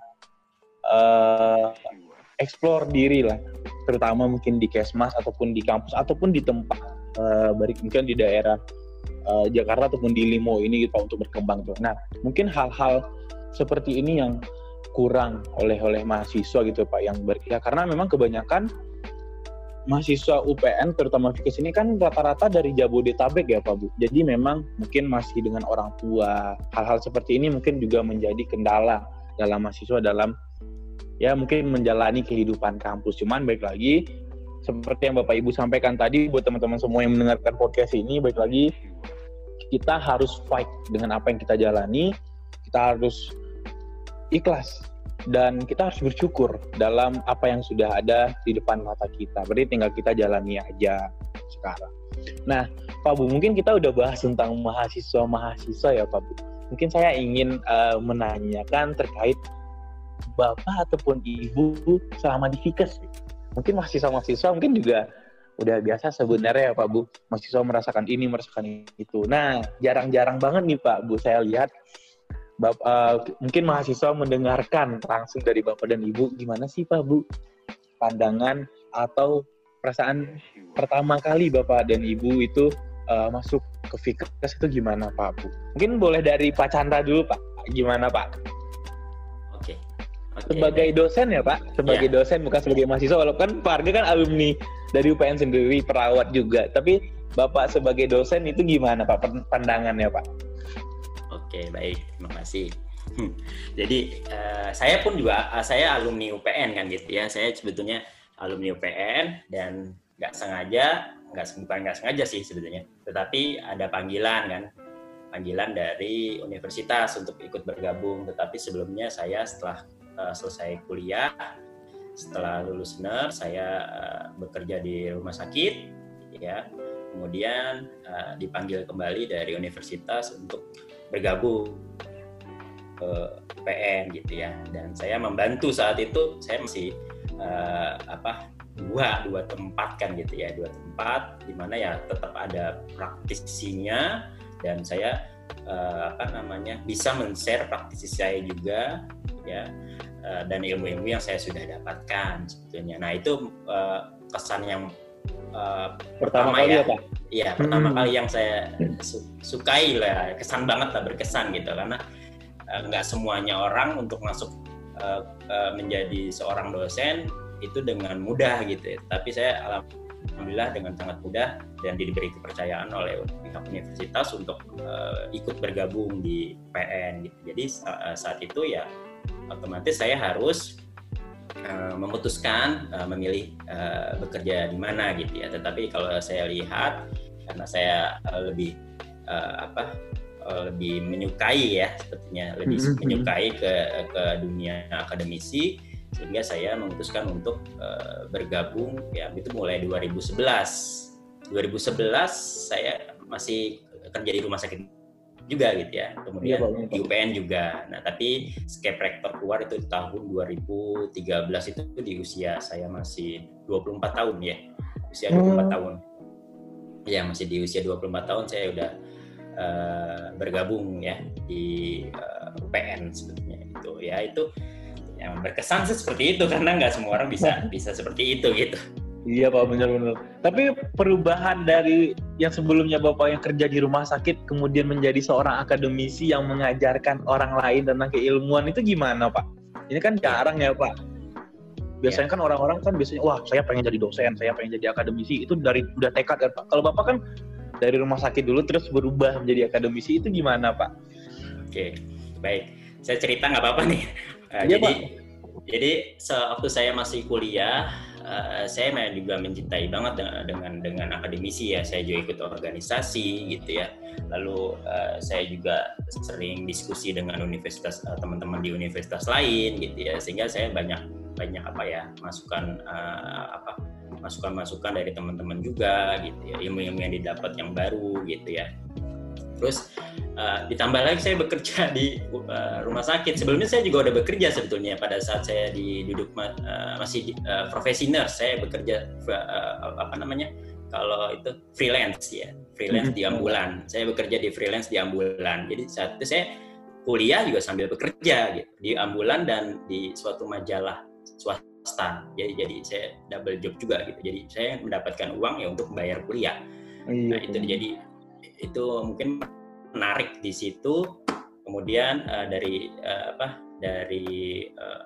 uh, explore diri lah, terutama mungkin di kesmas ataupun di kampus ataupun di tempat uh, baik mungkin di daerah uh, Jakarta ataupun di Limo ini gitu untuk berkembang tuh. Nah, mungkin hal-hal seperti ini yang kurang oleh oleh mahasiswa gitu Pak yang ber, ya karena memang kebanyakan mahasiswa UPN terutama Fikes ini kan rata-rata dari Jabodetabek ya Pak Bu. Jadi memang mungkin masih dengan orang tua. Hal-hal seperti ini mungkin juga menjadi kendala dalam mahasiswa dalam ya mungkin menjalani kehidupan kampus. Cuman baik lagi seperti yang Bapak Ibu sampaikan tadi buat teman-teman semua yang mendengarkan podcast ini baik lagi kita harus fight dengan apa yang kita jalani kita harus ikhlas dan kita harus bersyukur dalam apa yang sudah ada di depan mata kita. Berarti tinggal kita jalani aja sekarang. Nah Pak Bu mungkin kita udah bahas tentang mahasiswa-mahasiswa ya Pak Bu. Mungkin saya ingin uh, menanyakan terkait Bapak ataupun Ibu selama di Fikes mungkin mahasiswa-mahasiswa mungkin juga udah biasa sebenarnya ya Pak Bu. Mahasiswa merasakan ini merasakan itu. Nah jarang-jarang banget nih Pak Bu. Saya lihat Bap, uh, mungkin mahasiswa mendengarkan langsung dari Bapak dan Ibu. Gimana sih Pak Bu pandangan atau perasaan pertama kali Bapak dan Ibu itu uh, masuk ke Fikes itu gimana Pak Bu? Mungkin boleh dari Pak Chandra dulu Pak. Gimana Pak? Okay, sebagai dosen ya Pak, sebagai yeah. dosen bukan sebagai mahasiswa. Walaupun Pak Arga kan alumni dari UPN sendiri perawat juga, tapi Bapak sebagai dosen itu gimana Pak pandangannya Pak? Oke, baik. Terima kasih. Jadi uh, saya pun juga uh, saya alumni UPN kan gitu ya. Saya sebetulnya alumni UPN dan nggak sengaja, nggak bukan nggak sengaja sih sebetulnya. Tetapi ada panggilan kan, panggilan dari universitas untuk ikut bergabung. Tetapi sebelumnya saya setelah uh, selesai kuliah setelah lulus NER saya uh, bekerja di rumah sakit ya. Kemudian uh, dipanggil kembali dari universitas untuk bergabung ke PN gitu ya. Dan saya membantu saat itu saya masih uh, apa dua dua tempat kan gitu ya dua tempat di mana ya tetap ada praktisinya dan saya apa namanya bisa men-share praktisi saya juga ya uh, dan ilmu-ilmu yang saya sudah dapatkan sebetulnya. Nah itu uh, kesan yang uh, pertama, pertama kali ya, ya Pak. Iya hmm. pertama kali yang saya su sukai lah, kesan banget lah berkesan gitu karena nggak uh, semuanya orang untuk masuk uh, uh, menjadi seorang dosen itu dengan mudah gitu. Ya. Tapi saya alhamdulillah dengan sangat mudah dan diberi kepercayaan oleh pihak universitas untuk uh, ikut bergabung di PN gitu. Jadi uh, saat itu ya otomatis saya harus uh, memutuskan uh, memilih uh, bekerja di mana gitu ya. Tetapi kalau saya lihat karena saya uh, lebih uh, apa uh, lebih menyukai ya sepertinya lebih mm -hmm. menyukai ke ke dunia akademisi sehingga saya memutuskan untuk uh, bergabung ya itu mulai 2011 2011 saya masih kerja di rumah sakit juga gitu ya. Kemudian ya, di UPN juga. Nah, tapi skep rektor keluar itu di tahun 2013 itu di usia saya masih 24 tahun ya. Usia 24 hmm. tahun. Ya, masih di usia 24 tahun saya udah uh, bergabung ya di uh, eh, UPN sebetulnya itu. Ya, itu yang berkesan sih seperti itu karena nggak semua orang bisa bisa seperti itu gitu. Iya Pak, benar-benar. Tapi perubahan dari yang sebelumnya Bapak yang kerja di rumah sakit kemudian menjadi seorang akademisi yang mengajarkan orang lain tentang keilmuan itu gimana Pak? Ini kan jarang ya Pak. Biasanya ya. kan orang-orang kan biasanya wah saya pengen jadi dosen, saya pengen jadi akademisi itu dari udah tekad kan Pak. Kalau Bapak kan dari rumah sakit dulu terus berubah menjadi akademisi itu gimana Pak? Oke. baik. Saya cerita nggak apa-apa nih. Uh, Iya, jadi, jadi sewaktu saya masih kuliah, uh, saya memang juga mencintai banget dengan, dengan dengan akademisi ya. Saya juga ikut organisasi gitu ya. Lalu uh, saya juga sering diskusi dengan universitas uh, teman-teman di universitas lain gitu ya. Sehingga saya banyak banyak apa ya masukan uh, apa masukan-masukan dari teman-teman juga gitu ya ilmu-ilmu yang didapat yang baru gitu ya terus uh, ditambah lagi saya bekerja di uh, rumah sakit. Sebelumnya saya juga udah bekerja sebetulnya pada saat saya di duduk uh, masih di, uh, profesi nurse. Saya bekerja uh, apa namanya kalau itu freelance ya freelance di ambulan. Saya bekerja di freelance di ambulan. Jadi saat itu saya kuliah juga sambil bekerja gitu di ambulan dan di suatu majalah swasta. Jadi jadi saya double job juga gitu. Jadi saya mendapatkan uang ya untuk bayar kuliah. Iya, nah itu jadi itu mungkin menarik di situ. Kemudian uh, dari uh, apa dari uh,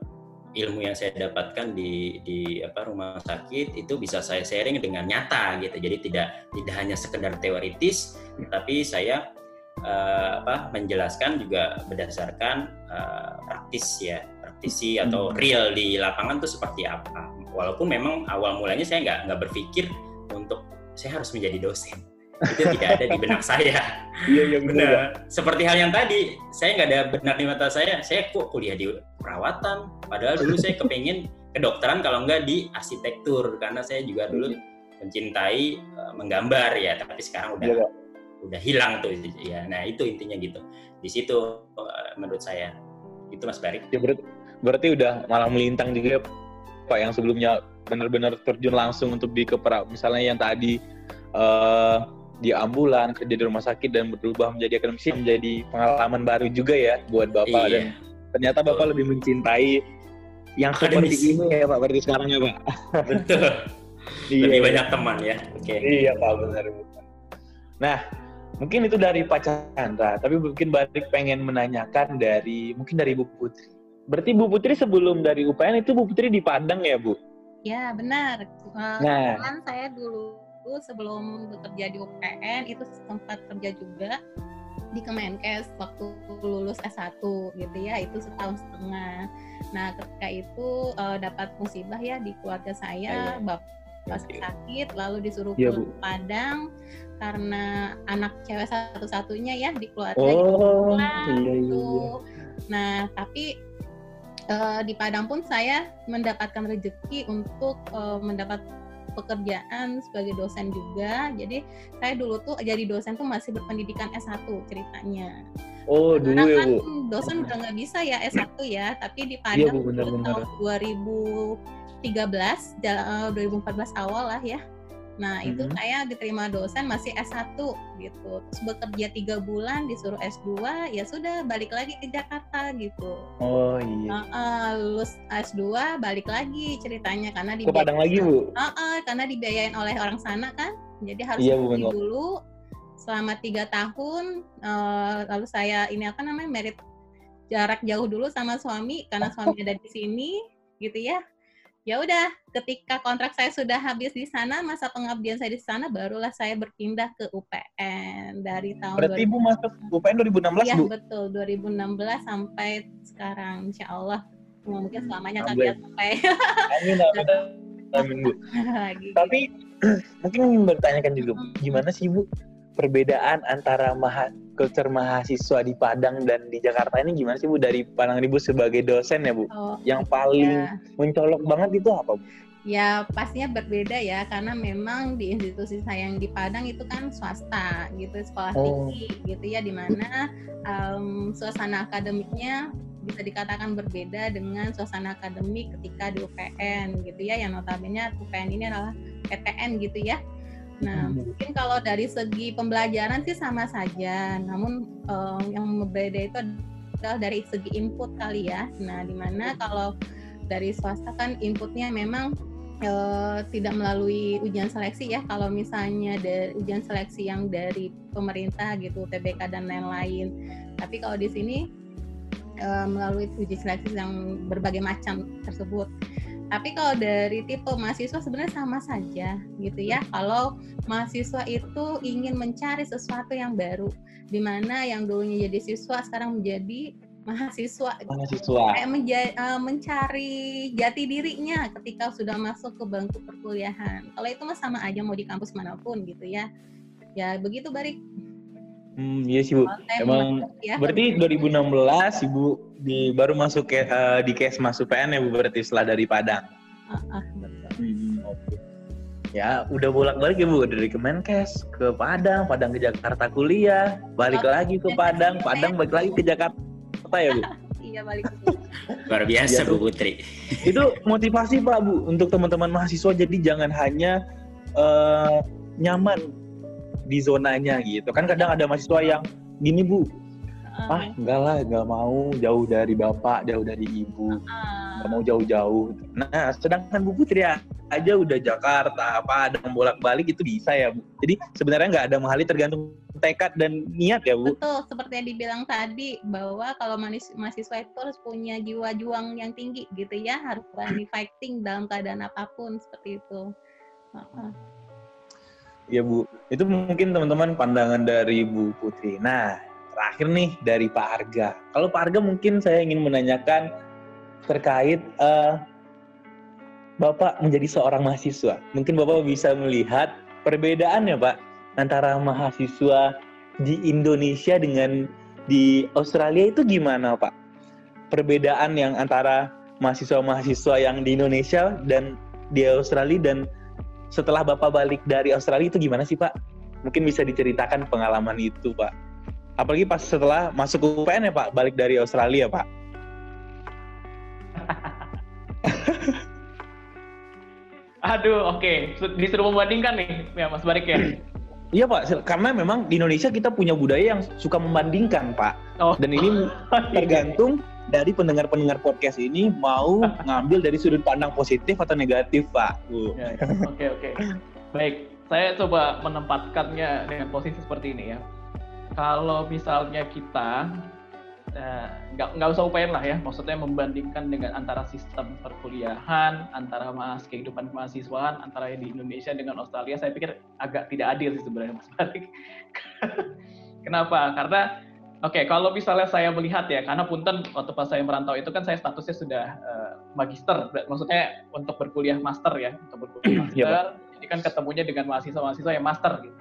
ilmu yang saya dapatkan di di apa rumah sakit itu bisa saya sharing dengan nyata gitu. Jadi tidak tidak hanya sekedar teoritis tapi saya uh, apa menjelaskan juga berdasarkan uh, praktis ya praktisi atau real di lapangan tuh seperti apa. Walaupun memang awal mulanya saya nggak nggak berpikir untuk saya harus menjadi dosen itu tidak ada di benak saya. Iya, iya benar. seperti hal yang tadi saya nggak ada benar di mata saya. Saya kok kuliah di perawatan? Padahal dulu saya kepingin kedokteran kalau nggak di arsitektur. Karena saya juga dulu mencintai uh, menggambar ya. Tapi sekarang udah Iya, udah hilang tuh ya. Nah itu intinya gitu. Di situ uh, menurut saya. Itu mas Barik Ya berarti, berarti udah malah melintang juga ya, Pak yang sebelumnya benar-benar terjun langsung untuk di kepera misalnya yang tadi eh, di ambulan kerja di rumah sakit dan berubah menjadi akademisi menjadi pengalaman baru juga ya buat bapak Iya. dan ternyata bapak lebih mencintai yang seperti Akademisi. ini ya pak berarti sekarang ya pak betul Iya, lebih iya. banyak teman ya oke Iya Pak benar. Nah mungkin itu dari Pak Chandra, tapi mungkin balik pengen menanyakan dari mungkin dari Bu Putri. Berarti Bu Putri sebelum dari UPN itu Bu Putri di Padang ya Bu? Ya benar. Eh, Nah. Saya dulu sebelum bekerja di UPN itu sempat kerja juga di Kemenkes waktu lulus S1 gitu ya itu setahun setengah. Nah ketika itu eh, dapat musibah ya di keluarga saya bapak sakit lalu disuruh Iya, ke Bu. Padang karena anak cewek satu-satunya ya di keluarga Oh pulang iya iya. gitu. iya. Nah, tapi eh, di Padang pun saya mendapatkan rezeki untuk eh, mendapat pekerjaan sebagai dosen juga. Jadi saya dulu tuh jadi dosen tuh masih berpendidikan S1 ceritanya. Oh dulu Karena ya kan Bu. dosen udah nggak bisa ya S1 ya, tapi di Iya, Padang Bu, benar, dulu benar. tahun 2013, ja- eh, 2014 awal lah ya. Nah, itu Mhm. saya diterima dosen masih S1 gitu. Terus bekerja tiga bulan disuruh S2, ya sudah balik lagi ke Jakarta gitu. Oh iya. Nah, eh, lulus S2 balik lagi ceritanya karena Ke Padang lagi Bu? Heeh, karena dibiayain oleh orang sana kan. Jadi harus Iya, dulu selama tiga tahun. eh, lalu saya ini apa namanya merit jarak jauh dulu sama suami karena suami ada di sini gitu ya. Ya udah, ketika kontrak saya sudah habis di sana, masa pengabdian saya di sana, barulah saya berpindah ke UPN dari tahun Berarti Ibu masuk UPN 2016 Iya Bu? betul 2016 sampai sekarang Insya Allah mungkin selamanya kali ya sampai Amin amin. Amin Bu. lagi. Tapi mungkin bertanyakan juga Bu, gimana sih Bu perbedaan antara maha, culture mahasiswa di Padang dan di Jakarta ini gimana sih Bu dari Padang Ibu sebagai dosen ya Bu? Oh, Yang paling ya. mencolok banget itu apa Bu? ya pastinya berbeda ya karena memang di institusi saya yang di Padang itu kan swasta gitu sekolah Oh. tinggi gitu ya di mana em, suasana akademiknya bisa dikatakan berbeda dengan suasana akademik ketika di UPN gitu ya yang notabene UPN ini adalah PTN gitu ya Nah, Hmm. mungkin kalau dari segi pembelajaran sih sama saja, namun eh, yang berbeda itu adalah dari segi input kali ya. Nah, di mana kalau dari swasta kan inputnya memang eh, tidak melalui ujian seleksi ya. Kalau misalnya dari ujian seleksi yang dari pemerintah gitu, TBK dan lain-lain. Tapi kalau di sini eh, melalui uji seleksi yang berbagai macam tersebut. Tapi kalau dari tipe mahasiswa sebenarnya sama saja gitu ya. Kalau mahasiswa itu ingin mencari sesuatu yang baru, di mana yang dulunya jadi siswa sekarang menjadi mahasiswa mahasiswa kayak menja- uh, mencari jati dirinya ketika sudah masuk ke bangku perkuliahan. Kalau itu mah sama aja mau di kampus mana pun gitu ya. Ya begitu Barik. Hmm, iya sih Bu. Saya Emang ya, berarti 2016 Ibu di baru masuk ke eh, di Kesmas UPN ya Bu berarti setelah dari Padang. Hmm, oke. Ya, udah bolak-balik ya Bu dari Kemenkes ke Padang, Padang ke Jakarta kuliah, balik Oh, lagi ke ya, Padang, ya. Padang balik lagi ke Jakarta ya Bu. Iya balik. Luar biasa Iya, Bu Putri. Itu motivasi Pak Bu untuk teman-teman mahasiswa jadi jangan hanya eh, nyaman di zonanya gitu. Kan kadang ada mahasiswa yang gini Bu, Ah, ah enggak lah, enggak mau jauh dari bapak, jauh dari ibu, ah. nggak mau jauh-jauh. Nah, sedangkan Bu Putri aja udah Jakarta, Padang bolak-balik itu bisa ya Bu. Jadi sebenarnya nggak ada mahali tergantung tekad dan niat ya Bu. Betul, seperti yang dibilang tadi bahwa kalau mahasiswa itu harus punya jiwa juang yang tinggi gitu ya, harus berani fighting dalam keadaan apa pun seperti itu. Ya Bu, itu mungkin teman-teman pandangan dari Bu Putri. Nah, terakhir nih dari Pak Arga. Kalau Pak Arga mungkin saya ingin menanyakan terkait eh, Bapak menjadi seorang mahasiswa. Mungkin Bapak bisa melihat perbedaan ya Pak antara mahasiswa di Indonesia dengan di Australia itu gimana Pak? Perbedaan yang antara mahasiswa-mahasiswa yang di Indonesia dan di Australia dan setelah Bapak balik dari Australia itu gimana sih Pak? Mungkin bisa diceritakan pengalaman itu Pak. Apalagi pas setelah masuk ke UPN ya Pak, balik dari Australia Pak. Aduh, oke. Disuruh membandingkan nih, ya Mas Barik ya. Iya Pak, karena memang di Indonesia kita punya budaya yang suka membandingkan Pak. Oh. Dan ini tergantung dari pendengar-pendengar podcast ini mau ngambil dari sudut pandang positif atau negatif Pak. Bu. Ya, ya. Oke oke. Baik, saya coba menempatkannya dengan posisi seperti ini ya. Kalau misalnya kita eh, nggak nggak usah UPN lah ya, maksudnya membandingkan dengan antara sistem perkuliahan, antara mas kehidupan kemahasiswaan, antara di Indonesia dengan Australia, saya pikir agak tidak adil sih sebenarnya Mas Barik. Kenapa? Karena Oke, kalau misalnya saya melihat ya, karena punten waktu pas saya merantau itu kan saya statusnya sudah eh, magister, maksudnya untuk berkuliah master ya, untuk berkuliah Iya, master. Jadi kan ketemunya dengan mahasiswa-mahasiswa yang master gitu.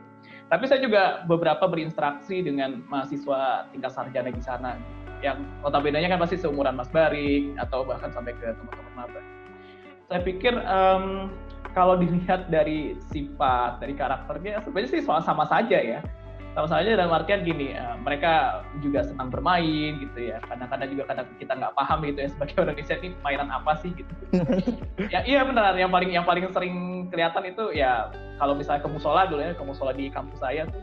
Tapi saya juga beberapa berinteraksi dengan mahasiswa tingkat sarjana di sana, yang notabene kan pasti seumuran Mas Barik atau bahkan sampai ke teman-teman maba. Saya pikir em, kalau dilihat dari sifat, dari karakternya, sebenarnya sih soal sama saja ya sama saja dalam artian gini eh, mereka juga senang bermain gitu ya. Kadang-kadang juga kadang kita nggak paham gitu ya sebagai orang Indonesia ini mainan apa sih gitu. Ya iya benar. Yang paling yang paling sering kelihatan itu ya kalau misalnya ke musola dulu ya ke musola di kampus saya tuh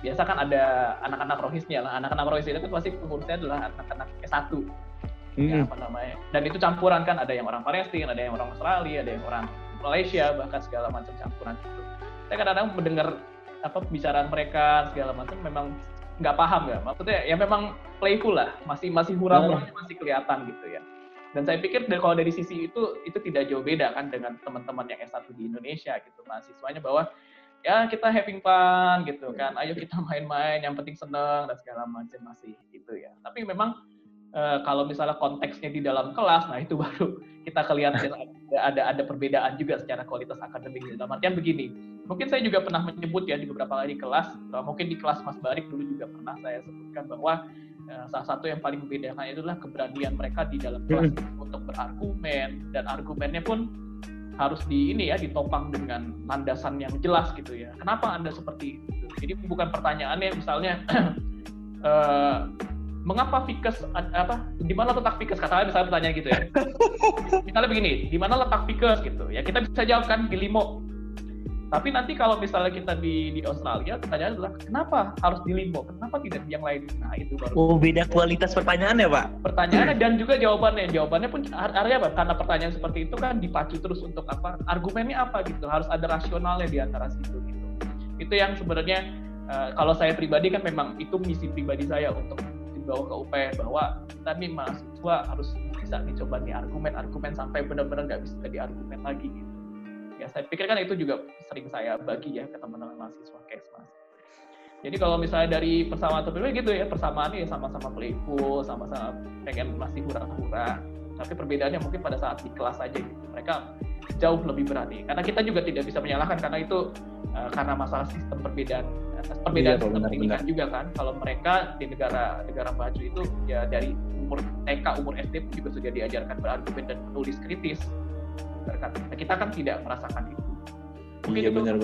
biasa kan ada anak-anak rohisnya lah. Anak-anak rohis itu kan pasti pengurusnya adalah anak-anak S1 ya Hmm. apa namanya. Dan itu campuran kan ada yang orang Palestina ada yang orang Australia ada yang orang Malaysia bahkan segala macam campuran itu. Saya kadang-kadang mendengar apa pembicaraan mereka segala macam memang nggak paham ya. Maksudnya ya memang playful lah. Masih masih hura-huranya masih kelihatan gitu ya. Dan saya pikir dari- kalau dari sisi itu itu tidak jauh beda kan dengan teman-teman yang S1 di Indonesia gitu. Mahasiswanya bahwa ya kita having fun gitu kan. Ayo kita main-main yang penting seneng dan segala macam masih gitu ya. Tapi memang eh, kalau misalnya konteksnya di dalam kelas nah itu baru kita kelihatan ada ada ada perbedaan juga secara kualitas akademik. Dalam artian begini mungkin saya juga pernah menyebut ya di beberapa kali kelas atau mungkin di kelas Mas Barik dulu juga pernah saya sebutkan bahwa eh, salah satu yang paling membedakan itu adalah keberanian mereka di dalam kelas untuk berargumen dan argumennya pun harus di ini ya ditopang dengan landasan yang jelas gitu ya. Kenapa Anda seperti itu? Jadi bukan pertanyaannya misalnya eh, mengapa Fikes ad- apa di mana letak Fikes katakanlah misalnya pertanyaan gitu ya. misalnya begini, di mana letak Fikes gitu. Ya kita bisa jawab kan di Limo. Tapi nanti kalau misalnya kita di di Australia, pertanyaannya adalah kenapa harus di Limo? Kenapa tidak di yang lain? Nah, itu baru. Oh, beda kualitas pertanyaan ya Pak? pertanyaannya dan juga jawabannya. Jawabannya pun ar- artinya apa? Karena pertanyaan seperti itu kan dipacu terus untuk apa? Argumennya apa gitu? Harus ada rasionalnya di antara situ gitu. Itu yang sebenarnya eh, kalau saya pribadi kan memang itu misi pribadi saya untuk dibawa ke UPN bahwa kita nih mahasiswa harus bisa dicoba nih argumen-argumen sampai benar-benar nggak bisa diargumen lagi gitu ya saya pikir kan itu juga sering saya bagi ya ke teman-teman mahasiswa kesmas Jadi kalau misalnya dari persamaan atau gitu ya, persamaan ya sama-sama playful, sama-sama pengen masih hura-hura. Tapi perbedaannya mungkin pada saat di kelas aja gitu. Mereka jauh lebih berani. Karena kita juga tidak bisa menyalahkan karena itu uh, karena masalah sistem perbedaan perbedaan iya, sistem pendidikan juga kan. Kalau mereka di negara negara maju itu ya dari umur TK, umur SD juga sudah diajarkan berargumen dan menulis kritis. Kita kan tidak merasakan itu. Mungkin iya benar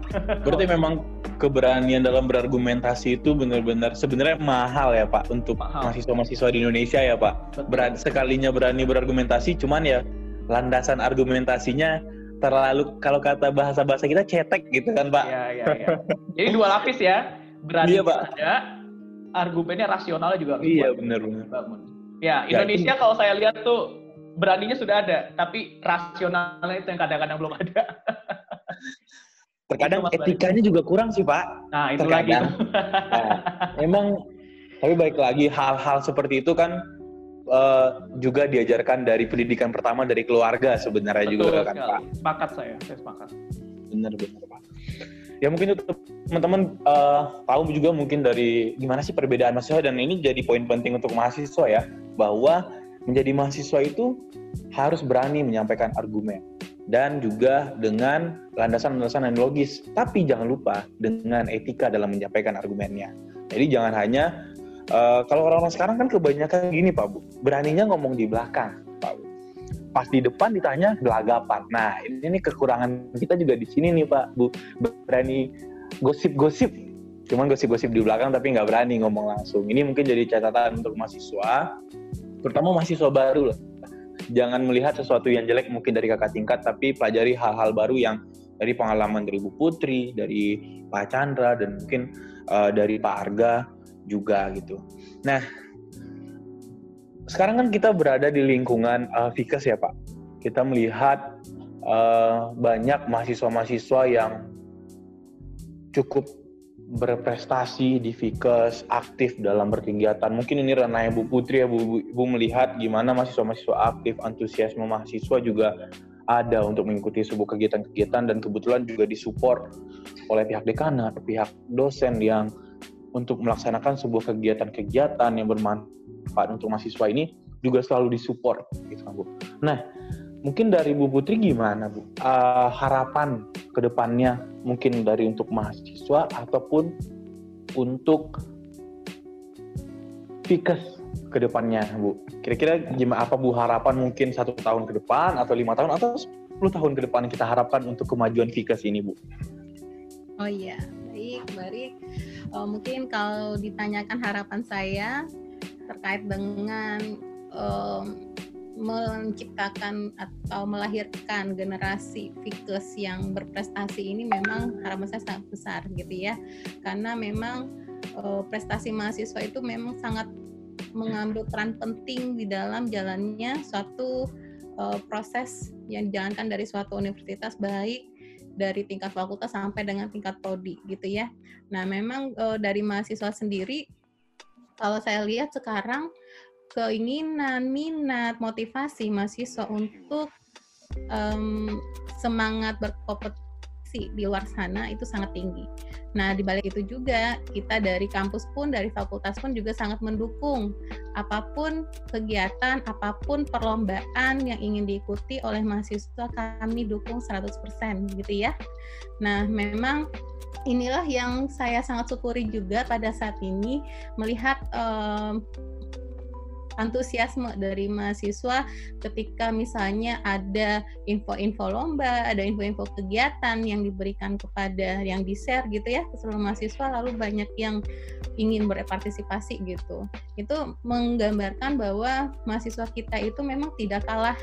Berarti memang keberanian dalam berargumentasi itu benar-benar sebenarnya mahal ya Pak untuk mahasiswa-mahasiswa di Indonesia ya Pak. Berani sekalinya berani berargumentasi, cuman ya landasan argumentasinya terlalu kalau kata bahasa-bahasa kita cetek gitu kan Pak. Iya iya iya. Jadi dua lapis ya. Berani iya, Pak. ada, argumennya rasionalnya juga Iya benar benar. Ya, ya Indonesia ya, kalau saya lihat tuh beraninya sudah ada, tapi rasionalnya itu yang kadang-kadang belum ada. Terkadang etikanya juga kurang sih Pak. Nah itu Terkadang. lagi. nah, emang tapi baik lagi hal-hal seperti itu kan uh, juga diajarkan dari pendidikan pertama dari keluarga sebenarnya Betul juga kan Pak. Sepakat saya, saya sepakat. Benar benar Pak. Ya mungkin itu teman-teman uh, tahu juga mungkin dari gimana sih perbedaan mahasiswa dan ini jadi poin penting untuk mahasiswa ya bahwa menjadi mahasiswa itu harus berani menyampaikan argumen dan juga dengan landasan-landasan yang logis. Tapi jangan lupa dengan etika dalam menyampaikan argumennya. Jadi jangan hanya uh, kalau orang-orang sekarang kan kebanyakan gini Pak Bu, beraninya ngomong di belakang Pak Bu. Pas di depan ditanya gelagapan. Nah ini, ini kekurangan kita juga di sini nih Pak Bu, berani gosip-gosip. Cuman gosip-gosip di belakang tapi nggak berani ngomong langsung. Ini mungkin jadi catatan untuk mahasiswa, terutama mahasiswa baru lah jangan melihat sesuatu yang jelek mungkin dari kakak tingkat, tapi pelajari hal-hal baru yang dari pengalaman dari Bu Putri, dari Pak Chandra, dan mungkin uh, dari Pak Arga juga gitu. Nah, sekarang kan kita berada di lingkungan uh, Fikes ya Pak. Kita melihat uh, banyak mahasiswa-mahasiswa yang cukup berprestasi di Fikes, aktif dalam berkegiatan. Mungkin ini ranahnya Bu Putri ya, Bu, Bu, Bu melihat gimana mahasiswa-mahasiswa aktif, antusiasme mahasiswa juga ada untuk mengikuti sebuah kegiatan-kegiatan dan kebetulan juga disupport oleh pihak dekanat, pihak dosen yang untuk melaksanakan sebuah kegiatan-kegiatan yang bermanfaat untuk mahasiswa ini juga selalu disupport gitu kan Bu. Nah, mungkin dari Bu Putri gimana Bu? Uh, harapan ke depannya mungkin dari untuk mahasiswa ataupun untuk Fikes ke depannya Bu. Kira-kira gimana apa Bu harapan mungkin satu tahun ke depan atau lima tahun atau 10 tahun ke depan kita harapkan untuk kemajuan Fikes ini Bu? Oh iya, baik, baik. Uh, mungkin kalau ditanyakan harapan saya terkait dengan um, menciptakan atau melahirkan generasi Fikes yang berprestasi ini memang harapan saya sangat besar gitu ya karena memang uh, prestasi mahasiswa itu memang sangat mengambil peran penting di dalam jalannya suatu uh, proses yang dijalankan dari suatu universitas baik dari tingkat fakultas sampai dengan tingkat prodi gitu ya. Nah, memang uh, dari mahasiswa sendiri kalau saya lihat sekarang keinginan, minat, motivasi mahasiswa untuk um, semangat berkompetisi di luar sana itu sangat tinggi. Nah, di balik itu juga kita dari kampus pun, dari fakultas pun juga sangat mendukung apa pun kegiatan, apa pun perlombaan yang ingin diikuti oleh mahasiswa kami dukung 100% gitu ya. Nah, memang inilah yang saya sangat syukuri juga pada saat ini melihat um, antusiasme dari mahasiswa ketika misalnya ada info-info lomba, ada info-info kegiatan yang diberikan kepada yang di-share gitu ya ke seluruh mahasiswa lalu banyak yang ingin berpartisipasi gitu. Itu menggambarkan bahwa mahasiswa kita itu memang tidak kalah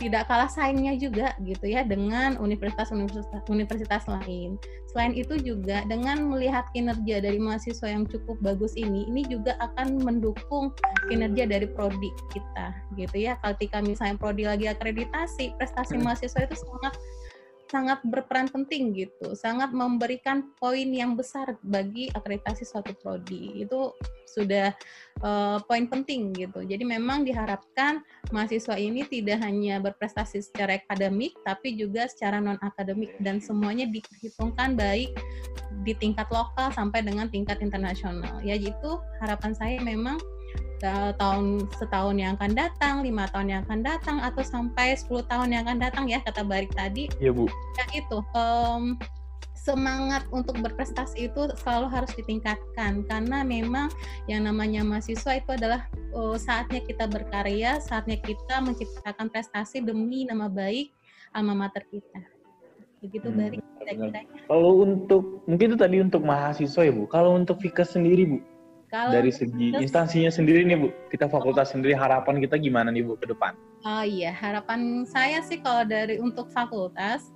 tidak kalah saingnya juga gitu ya dengan universitas-universitas universitas lain. Selain itu juga dengan melihat kinerja dari mahasiswa yang cukup bagus ini, ini juga akan mendukung kinerja dari prodi kita gitu ya. Ketika misalnya prodi lagi akreditasi, prestasi hmm. mahasiswa itu sangat sangat berperan penting gitu, sangat memberikan poin yang besar bagi akreditasi suatu prodi. Itu sudah uh, poin penting gitu. Jadi memang diharapkan mahasiswa ini tidak hanya berprestasi secara akademik, tapi juga secara non akademik dan semuanya diperhitungkan baik di tingkat lokal sampai dengan tingkat internasional. Ya itu harapan saya memang tahun setahun yang akan datang, lima tahun yang akan datang, atau sampai 10 tahun yang akan datang ya kata Barik tadi. Iya Bu. Ya itu um, semangat untuk berprestasi itu selalu harus ditingkatkan karena memang yang namanya mahasiswa itu adalah uh, saatnya kita berkarya, saatnya kita menciptakan prestasi demi nama baik alma mater kita. Begitu hmm, Barik. Kalau untuk mungkin itu tadi untuk mahasiswa ya Bu. Kalau untuk Vika sendiri Bu, kalau dari segi instansinya sendiri nih Bu, kita fakultas sendiri harapan kita gimana nih Bu ke depan? Oh iya, harapan saya sih kalau dari untuk fakultas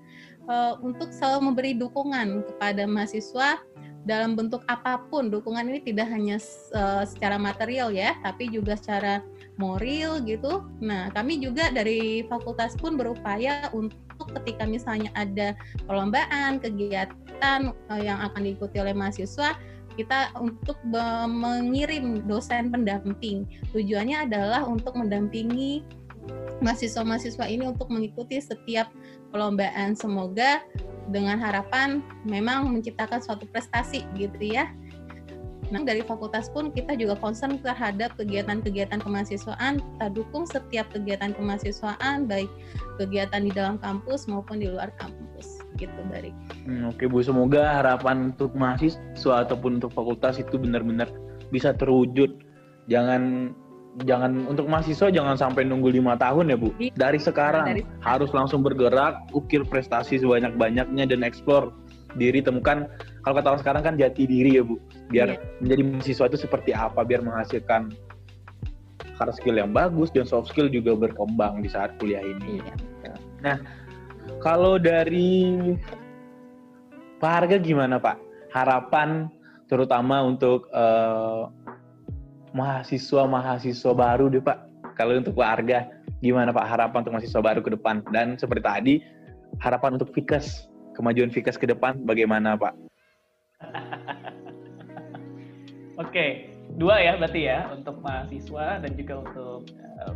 uh, untuk selalu memberi dukungan kepada mahasiswa dalam bentuk apa pun. Dukungan ini tidak hanya uh, secara material ya, tapi juga secara moral gitu. Nah, kami juga dari fakultas pun berupaya untuk ketika misalnya ada perlombaan, kegiatan uh, yang akan diikuti oleh mahasiswa kita untuk mengirim dosen pendamping. Tujuannya adalah untuk mendampingi mahasiswa-mahasiswa ini untuk mengikuti setiap perlombaan. Semoga dengan harapan memang menciptakan suatu prestasi gitu ya. Nah, dari fakultas pun kita juga concern terhadap kegiatan-kegiatan kemahasiswaan. Kita dukung setiap kegiatan kemahasiswaan, baik kegiatan di dalam kampus maupun di luar kampus gitu dari. Hmm, Oke Bu, semoga harapan untuk mahasiswa ataupun untuk fakultas itu benar-benar bisa terwujud. Jangan jangan untuk mahasiswa jangan sampai nunggu lima tahun ya Bu. Iya. Dari sekarang Dari harus langsung bergerak, ukir prestasi sebanyak-banyaknya dan eksplor diri temukan kalau kata orang sekarang kan jati diri ya Bu. Biar iya. menjadi mahasiswa itu seperti apa biar menghasilkan hard skill yang bagus dan soft skill juga berkembang di saat kuliah ini. Iya. Nah, kalau dari Pak Harga gimana Pak? Harapan terutama untuk uh, mahasiswa-mahasiswa baru deh Pak. Kalau untuk Pak Harga gimana Pak harapan untuk mahasiswa baru ke depan? Dan seperti tadi, harapan untuk Vikas, kemajuan Vikas ke depan bagaimana Pak? Oke, dua ya berarti ya untuk mahasiswa dan juga untuk uh,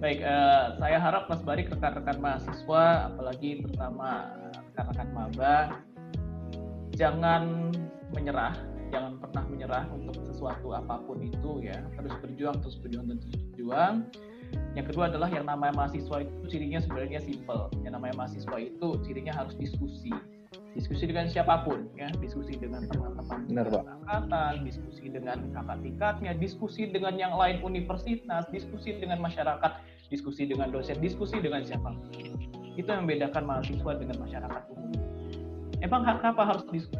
Baik, uh, saya harap Mas Barik, rekan-rekan mahasiswa, apalagi terutama rekan-rekan maba, jangan menyerah, jangan pernah menyerah untuk sesuatu apa pun itu ya, terus berjuang, terus berjuang, terus berjuang. Yang kedua adalah yang namanya mahasiswa itu cirinya sebenarnya simple. Yang namanya mahasiswa itu cirinya harus diskusi. Diskusi dengan siapa pun ya, diskusi dengan teman-teman angkatan, diskusi dengan kakak tingkatnya, diskusi dengan yang lain universitas, diskusi dengan masyarakat diskusi dengan dosen, diskusi dengan siapa. Itu yang membedakan mahasiswa dengan masyarakat umum. Emang kenapa harus diskusi?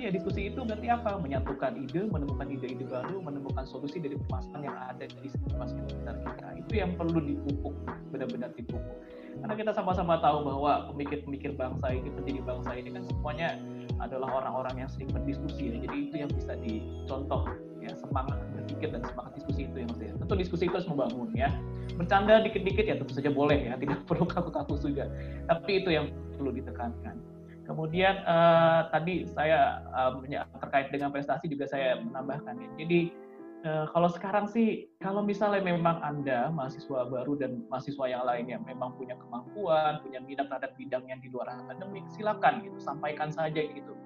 Ya diskusi itu berarti apa? Menyatukan ide, menemukan ide-ide baru, menemukan solusi dari permasalahan yang ada di sekitar kita. Itu yang perlu dipupuk, benar-benar dipupuk. Karena kita sama-sama tahu bahwa pemikir-pemikir bangsa ini, pendiri bangsa ini kan semuanya adalah orang-orang yang sering berdiskusi ya. Jadi itu yang bisa dicontoh ya semangat berpikir dan semangat diskusi itu yang maksudnya. Tentu diskusi itu harus membangun ya. Bercanda dikit-dikit ya tentu saja boleh ya, tidak perlu kaku-kaku juga. Tapi itu yang perlu ditekankan. Kemudian uh, tadi saya uh, terkait dengan prestasi juga saya menambahkan ya. Jadi uh, kalau sekarang sih kalau misalnya memang Anda mahasiswa baru dan mahasiswa yang lain yang memang punya kemampuan, punya minat terhadap bidang yang di luar akademik, silakan gitu, sampaikan saja gitu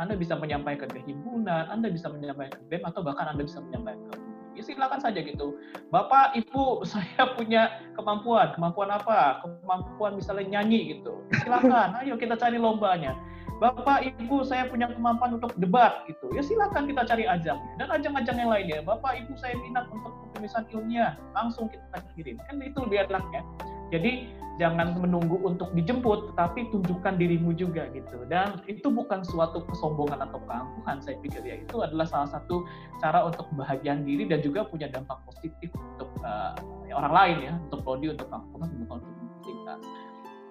anda bisa menyampaikan ke himpunan, Anda bisa menyampaikan ke BEM, atau bahkan Anda bisa menyampaikan ke ya silakan saja gitu. Bapak, Ibu, saya punya kemampuan. Kemampuan apa? Kemampuan misalnya nyanyi gitu. Silakan, ayo kita cari lombanya. Bapak, Ibu, saya punya kemampuan untuk debat gitu. Ya silakan kita cari ajang dan ajang-ajang yang lainnya. Bapak, Ibu, saya minat untuk penulisan ilmiah. Langsung kita kirim. Kan itu lebih enaknya. Jadi jangan menunggu untuk dijemput, tetapi tunjukkan dirimu juga gitu. Dan itu bukan suatu kesombongan atau keangkuhan saya pikir ya. Itu adalah salah satu cara untuk kebahagiaan diri dan juga punya dampak positif untuk uh, orang lain ya, untuk prodi, untuk fakultas, untuk universitas.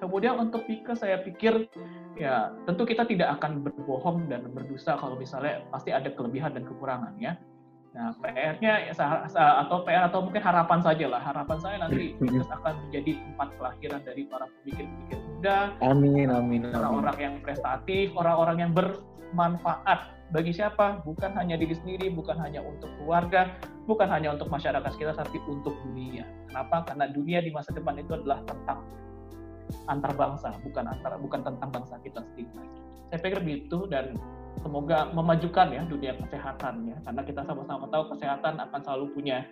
Kemudian untuk Pika saya pikir ya tentu kita tidak akan berbohong dan berdosa kalau misalnya pasti ada kelebihan dan kekurangan ya Nah, PR-nya ya, atau PR atau mungkin harapan saja lah. Harapan saya nanti Fikas akan menjadi tempat kelahiran dari para pemikir-pemikir muda. Amin, amin, Orang-orang yang prestatif, orang-orang yang bermanfaat. Bagi siapa? Bukan hanya diri sendiri, bukan hanya untuk keluarga, bukan hanya untuk masyarakat kita, tapi untuk dunia. Kenapa? Karena dunia di masa depan itu adalah tentang antar bangsa, bukan antara bukan tentang bangsa kita sendiri. Saya pikir begitu dan semoga memajukan ya dunia kesehatan ya karena kita sama-sama tahu kesehatan akan selalu punya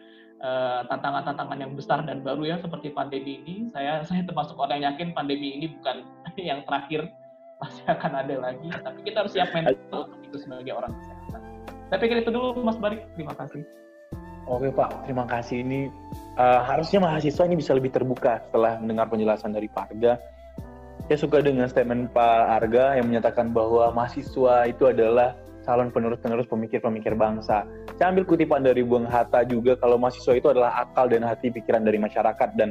eh, tantangan-tantangan yang besar dan baru ya seperti pandemi ini. Saya saya termasuk orang yang yakin pandemi ini bukan yang terakhir pasti akan ada lagi. Tapi kita harus siap mental itu sebagai orang kesehatan. Saya pikir itu dulu Mas Barik. Terima kasih Oke Pak, terima kasih. Ini uh, harusnya mahasiswa ini bisa lebih terbuka setelah mendengar penjelasan dari Pak Arga saya suka dengan statement Pak Arga yang menyatakan bahwa mahasiswa itu adalah calon penerus-penerus pemikir-pemikir bangsa. Saya ambil kutipan dari Bung Hatta juga kalau mahasiswa itu adalah akal dan hati pikiran dari masyarakat dan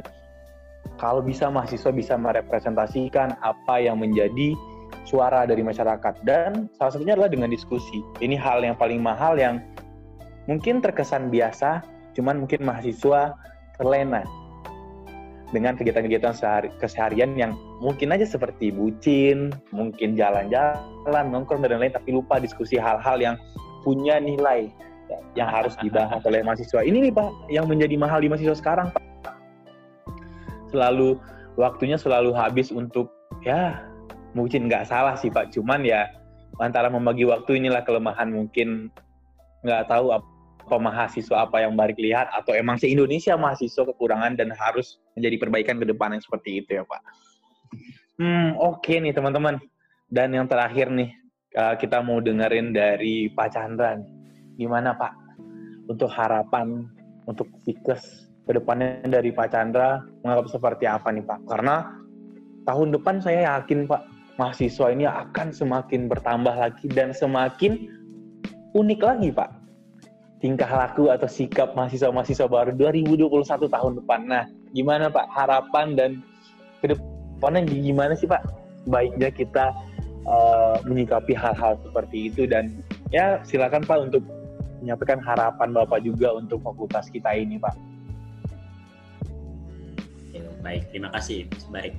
kalau bisa mahasiswa bisa merepresentasikan apa yang menjadi suara dari masyarakat dan salah satunya adalah dengan diskusi. Ini hal yang paling mahal yang mungkin terkesan biasa, cuman mungkin mahasiswa terlena dengan kegiatan-kegiatan sehari, keseharian yang mungkin aja seperti bucin, mungkin jalan-jalan, nongkrong dan lain-lain, tapi lupa diskusi hal-hal yang punya nilai ya, yang harus dibahas oleh mahasiswa. Ini nih Pak, yang menjadi mahal di mahasiswa sekarang Pak. Selalu waktunya selalu habis untuk ya mungkin nggak salah sih Pak, cuman ya antara membagi waktu inilah kelemahan mungkin nggak tahu apa mahasiswa apa yang Barik lihat atau emang se Indonesia mahasiswa kekurangan dan harus menjadi perbaikan ke depan yang seperti itu ya Pak. Hmm oke okay nih teman-teman. Dan yang terakhir nih uh, kita mau dengerin dari Pak Chandra. Nih. Gimana Pak untuk harapan untuk Fikes ke depannya dari Pak Chandra menganggap seperti apa nih Pak? Karena tahun depan saya yakin Pak mahasiswa ini akan semakin bertambah lagi dan semakin unik lagi Pak tingkah laku atau sikap mahasiswa-mahasiswa baru 2021 tahun depan. Nah, gimana Pak harapan dan ke depannya gimana sih Pak baiknya kita uh, menyikapi hal-hal seperti itu dan ya silakan Pak untuk menyampaikan harapan Bapak juga untuk fakultas kita ini Pak. Baik, terima kasih Baik.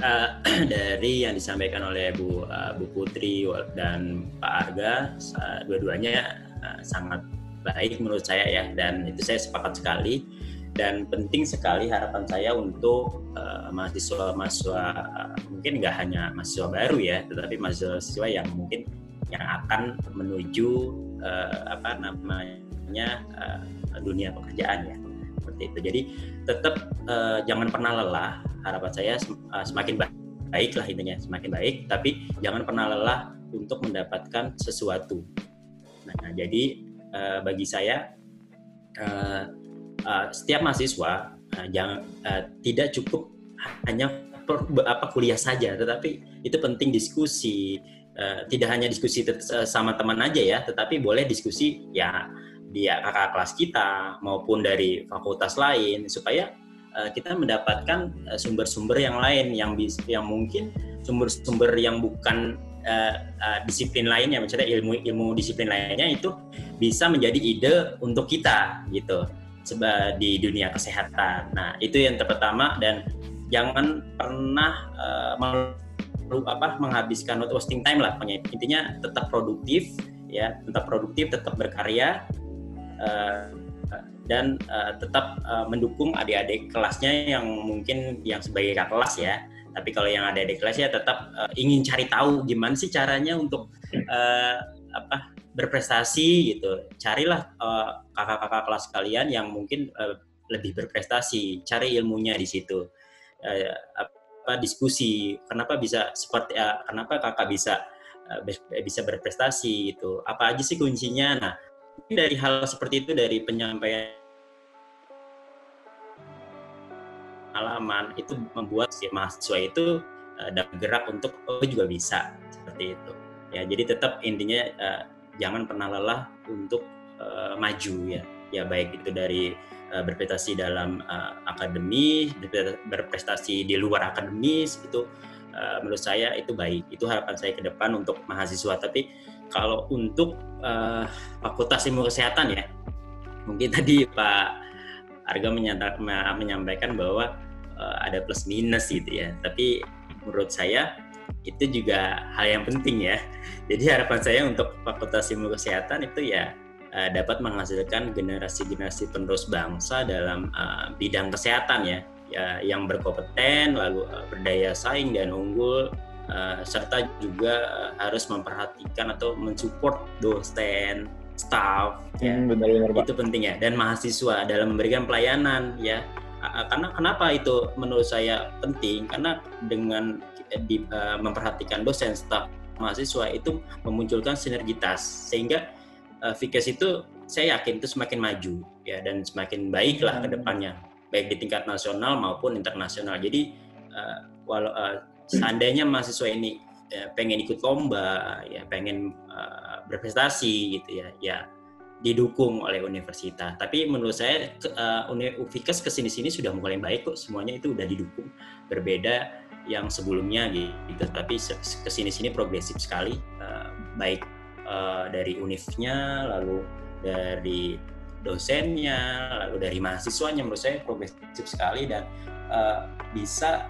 Uh, dari yang disampaikan oleh Bu uh, Bu Putri dan Pak Arga, uh, dua-duanya uh, sangat baik menurut saya ya dan itu saya sepakat sekali. Dan penting sekali harapan saya untuk uh, mahasiswa-mahasiswa uh, mungkin nggak hanya mahasiswa baru ya tetapi mahasiswa-mahasiswa yang mungkin yang akan menuju uh, apa namanya uh, dunia pekerjaan ya seperti itu. Jadi tetap uh, jangan pernah lelah. Harapan saya semakin baik lah intinya semakin baik. Tapi jangan pernah lelah untuk mendapatkan sesuatu Nah, jadi uh, bagi saya uh, uh, setiap mahasiswa uh, jangan uh, tidak cukup hanya per, apa kuliah saja, tetapi itu penting diskusi. Uh, tidak hanya diskusi sama teman aja ya, tetapi boleh diskusi ya dia kakak kelas kita maupun dari fakultas lain supaya kita mendapatkan sumber-sumber yang lain yang bis, yang mungkin sumber-sumber yang bukan uh, uh, disiplin lainnya, misalnya ilmu ilmu disiplin lainnya itu bisa menjadi ide untuk kita gitu seba di dunia kesehatan. Nah itu yang pertama dan jangan pernah uh, apa menghabiskan waktu wasting time lah pokoknya intinya tetap produktif ya tetap produktif tetap berkarya uh, dan uh, tetap uh, mendukung adik-adik kelasnya yang mungkin yang sebagai kelas ya tapi kalau yang ada di kelas ya tetap uh, ingin cari tahu gimana sih caranya untuk uh, apa berprestasi gitu. Carilah kakak kakak-kakak kelas kalian yang mungkin uh, lebih berprestasi. Cari ilmunya di situ. Uh, apa diskusi. Kenapa bisa seperti uh, kenapa kakak bisa uh, bisa berprestasi itu apa aja sih kuncinya? Nah dari hal seperti itu dari penyampaian pengalaman itu membuat si mahasiswa itu uh, gerak untuk oh juga bisa seperti itu. Ya jadi tetap intinya uh, jangan pernah lelah untuk uh, maju ya. Ya baik itu dari uh, berprestasi dalam uh, akademi berprestasi di luar akademis itu uh, menurut saya itu baik. Itu harapan saya ke depan untuk mahasiswa. Tapi kalau untuk uh, Fakultas Ilmu Kesehatan ya, mungkin tadi Pak Arga menyampaikan bahwa uh, ada plus minus gitu ya. Tapi menurut saya itu juga hal yang penting ya. Jadi harapan saya untuk Fakultas Ilmu Kesehatan itu ya uh, dapat menghasilkan generasi-generasi penerus bangsa dalam uh, bidang kesehatan ya, ya yang berkompeten lalu uh, berdaya saing dan unggul uh, serta juga uh, harus memperhatikan atau mensupport dosen, staff, ya. hmm, ya. Benar, benar, itu penting ya. Dan mahasiswa dalam memberikan pelayanan, ya. Karena kenapa itu menurut saya penting? Karena dengan di, uh, memperhatikan dosen, staff, mahasiswa itu memunculkan sinergitas sehingga uh, Vikes itu saya yakin itu semakin maju ya dan semakin baik lah ke hmm. depannya baik di tingkat nasional maupun internasional. Jadi uh, walau uh, seandainya mahasiswa ini ya, pengen ikut lomba, ya pengen uh, berprestasi gitu ya, ya didukung oleh universitas. Tapi menurut saya uh, ke sini-sini sudah mulai baik kok, semuanya itu udah didukung. Berbeda yang sebelumnya gitu, tapi ke sini-sini progresif sekali, uh, baik uh, dari univnya, lalu dari dosennya, lalu dari mahasiswanya. Menurut saya progresif sekali dan bisa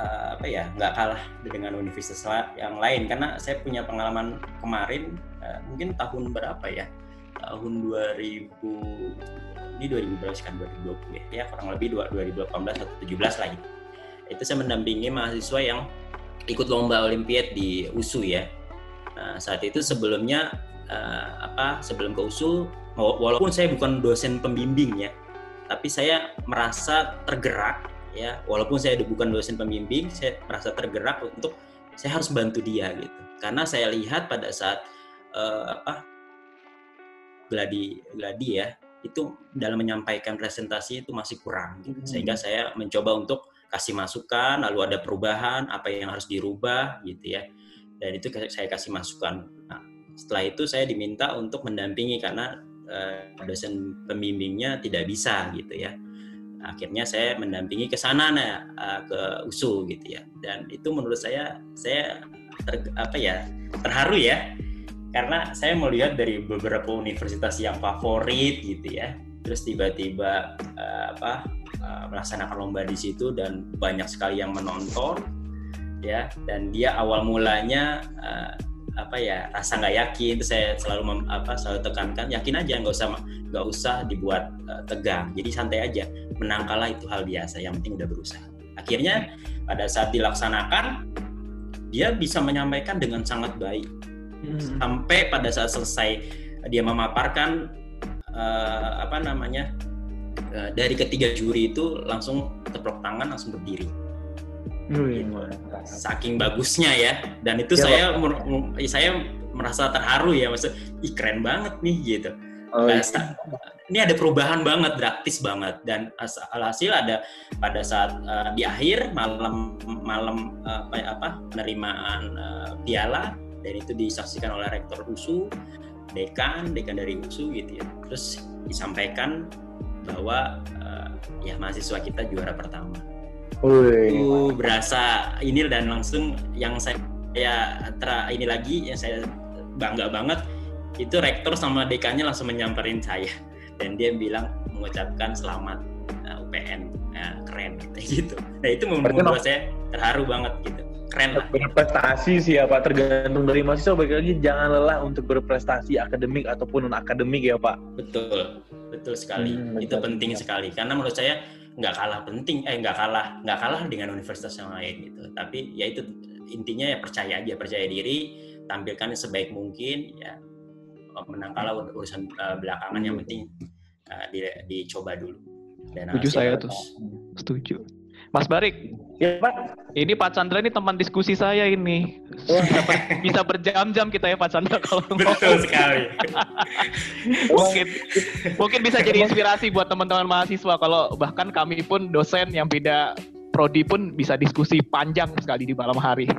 uh, apa ya nggak kalah dengan universitas yang lain. Karena saya punya pengalaman kemarin uh, mungkin tahun berapa ya tahun 2000 ini 2000 berapa kan 2020 ya, kurang lebih 2018 atau 17 lah gitu. itu saya mendampingi mahasiswa yang ikut lomba olimpiad di USU ya. Nah, saat itu sebelumnya uh, apa sebelum ke USU walaupun saya bukan dosen pembimbing ya tapi saya merasa tergerak ya. Walaupun saya bukan dosen pembimbing saya merasa tergerak untuk saya harus bantu dia gitu. Karena saya lihat pada saat uh, apa gladi gladi ya itu dalam menyampaikan presentasi itu masih kurang gitu. Hmm. sehingga saya mencoba untuk kasih masukan lalu ada perubahan apa yang harus dirubah gitu ya. Dan itu saya kasih masukan. Nah setelah itu saya diminta untuk mendampingi karena uh, dosen pembimbingnya tidak bisa gitu ya. Akhirnya saya mendampingi ke sana nah, ke USU gitu ya. Dan itu menurut saya saya ter, apa ya terharu ya karena saya melihat dari beberapa universitas yang favorit gitu ya terus tiba-tiba uh, apa uh, melaksanakan lomba di situ dan banyak sekali yang menonton ya. Dan dia awal mulanya uh, apa ya rasa nggak yakin itu saya selalu mem, apa selalu tekankan yakin aja nggak usah nggak usah dibuat uh, tegang. Jadi santai aja menang kalah itu hal biasa yang penting udah berusaha. Akhirnya pada saat dilaksanakan dia bisa menyampaikan dengan sangat baik hmm. sampai pada saat selesai dia memaparkan uh, apa namanya uh, dari ketiga juri itu langsung tepuk tangan langsung berdiri gitu. Saking bagusnya ya. Dan itu ya, saya Pak. saya merasa terharu ya, maksud, ih keren banget nih gitu. Oh, iya. Ini ada perubahan banget, drastis banget dan alhasil ada pada saat uh, di akhir malam malam uh, apa penerimaan uh, piala dan itu disaksikan oleh rektor USU, dekan, dekan dari USU gitu ya. Terus disampaikan bahwa uh, ya mahasiswa kita juara pertama itu berasa ini dan langsung yang saya ya tra ini lagi yang saya bangga banget itu rektor sama dekannya langsung menyamperin saya dan dia bilang mengucapkan selamat uh, UPN uh, keren gitu. Nah itu membuat saya terharu banget gitu. Keren lah. Berprestasi sih ya Pak, tergantung dari mahasiswa. Bagi lagi jangan lelah untuk berprestasi akademik ataupun non akademik ya Pak. Betul, betul sekali. Hmm, itu penting sekali. Karena menurut saya nggak kalah penting eh nggak kalah nggak kalah dengan universitas yang lain gitu. Tapi ya itu intinya ya percaya aja. Percaya diri tampilkan sebaik mungkin ya. Menang kalah urusan uh, belakangan yang penting uh, di, dicoba dulu. Dan setuju saya tuh setuju Mas Barik. Ya Pak. Ini Pak Chandra ini teman diskusi saya ini. Bisa, ber, bisa berjam-jam kita ya Pak Chandra kalau Betul sekali. mungkin mungkin bisa jadi inspirasi buat teman-teman mahasiswa kalau bahkan kami pun dosen yang beda prodi pun bisa diskusi panjang sekali di malam hari.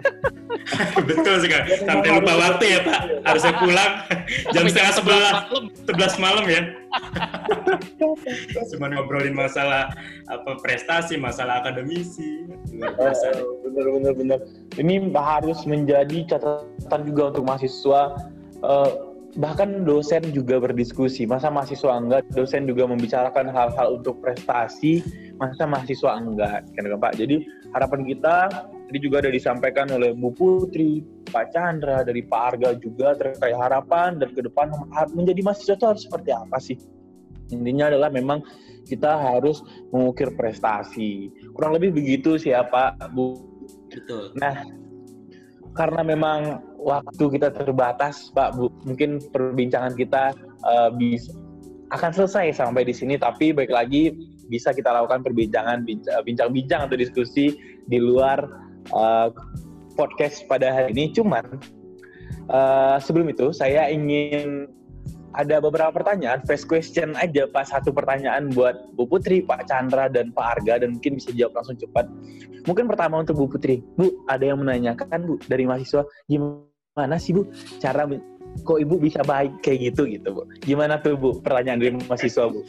Betul sekali. Sampai lupa waktu ya Pak. Harusnya pulang jam setengah sebelas, sebelas malam ya. Cuma ngobrolin masalah apa prestasi, masalah akademisi. Benar, benar, benar. Ini harus menjadi catatan juga untuk mahasiswa. Uh, bahkan dosen juga berdiskusi. Masa mahasiswa enggak? Dosen juga membicarakan hal-hal untuk prestasi. Masa mahasiswa enggak? Kan pak. Jadi harapan kita tadi juga ada disampaikan oleh Bu Putri Pak Chandra dari Pak Arga juga terkait harapan dan ke depan menjadi mahasiswa itu harus seperti apa sih? Intinya adalah memang kita harus mengukir prestasi. Kurang lebih begitu siapa ya, Bu. Betul. Nah karena memang waktu kita terbatas, Pak Bu. Mungkin perbincangan kita uh, bisa akan selesai sampai di sini, tapi baik lagi bisa kita lakukan perbincangan, bincang-bincang atau diskusi di luar uh, podcast pada hari ini. Cuman uh, sebelum itu saya ingin ada beberapa pertanyaan, first question aja Pak, satu pertanyaan buat Bu Putri, Pak Chandra, dan Pak Arga, dan mungkin bisa jawab langsung cepat. Mungkin pertama untuk Bu Putri, Bu, ada yang menanyakan Bu dari mahasiswa, gimana sih Bu cara kok ibu bisa baik kayak gitu gitu bu? Gimana tuh bu pertanyaan dari mahasiswa bu?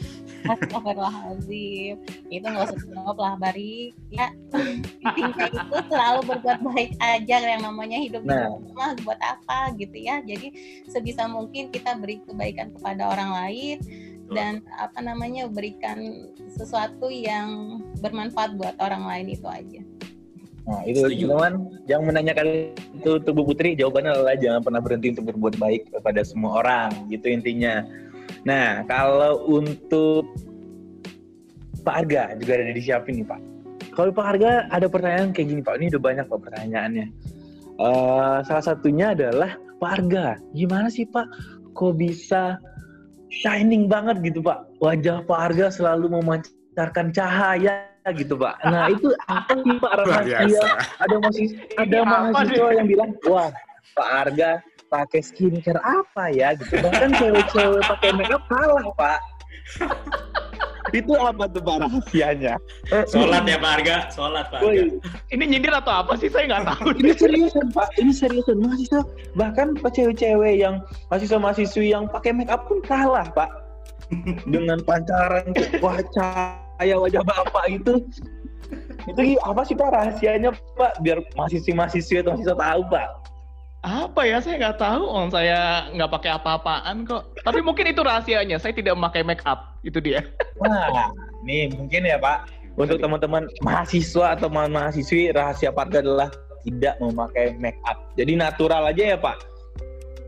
Astagfirullahaladzim itu nggak usah jawab lah Bari ya intinya itu selalu berbuat baik aja yang namanya hidup nah. mah buat apa gitu ya. Jadi sebisa mungkin kita beri kebaikan kepada orang lain dan apa namanya berikan sesuatu yang bermanfaat buat orang lain itu aja Nah, itu teman yang menanyakan itu Bu Putri, jawabannya adalah jangan pernah berhenti untuk berbuat baik kepada semua orang, gitu intinya. Nah, kalau untuk Pak Arga juga ada disiapin nih Pak. Kalau Pak Arga ada pertanyaan kayak gini Pak, ini udah banyak Pak pertanyaannya. Uh, salah satunya adalah Pak Arga, gimana sih Pak, kok bisa shining banget gitu Pak? Wajah Pak Arga selalu memancarkan cahaya gitu pak. Nah itu apa sih pak rahasia? Ada masih ada mahasiswa yang bilang, wah Pak Arga pakai skincare apa ya gitu. Bahkan cewek-cewek pakai makeup kalah pak. itu apa tuh pak rahasianya? Sholat ya Pak Arga, sholat Pak Arga. Ini nyindir atau apa sih? Saya nggak tahu. ini seriusan Pak, ini seriusan mahasiswa. Bahkan pak cewek-cewek yang mahasiswa-mahasiswi yang pakai makeup pun kalah Pak. Dengan pancaran wajah kayak wajah bapak itu itu apa sih pak? Rahasianya pak? Biar mahasiswa mahasiswa itu mahasiswa tahu pak. Apa ya? Saya nggak tahu om. Saya nggak pakai apa-apaan kok. Tapi mungkin itu rahasianya. Saya tidak memakai make up. Itu dia. Nah nih mungkin ya pak. Untuk teman-teman mahasiswa atau mahasiswi rahasia Pak adalah tidak memakai make up. Jadi natural aja ya pak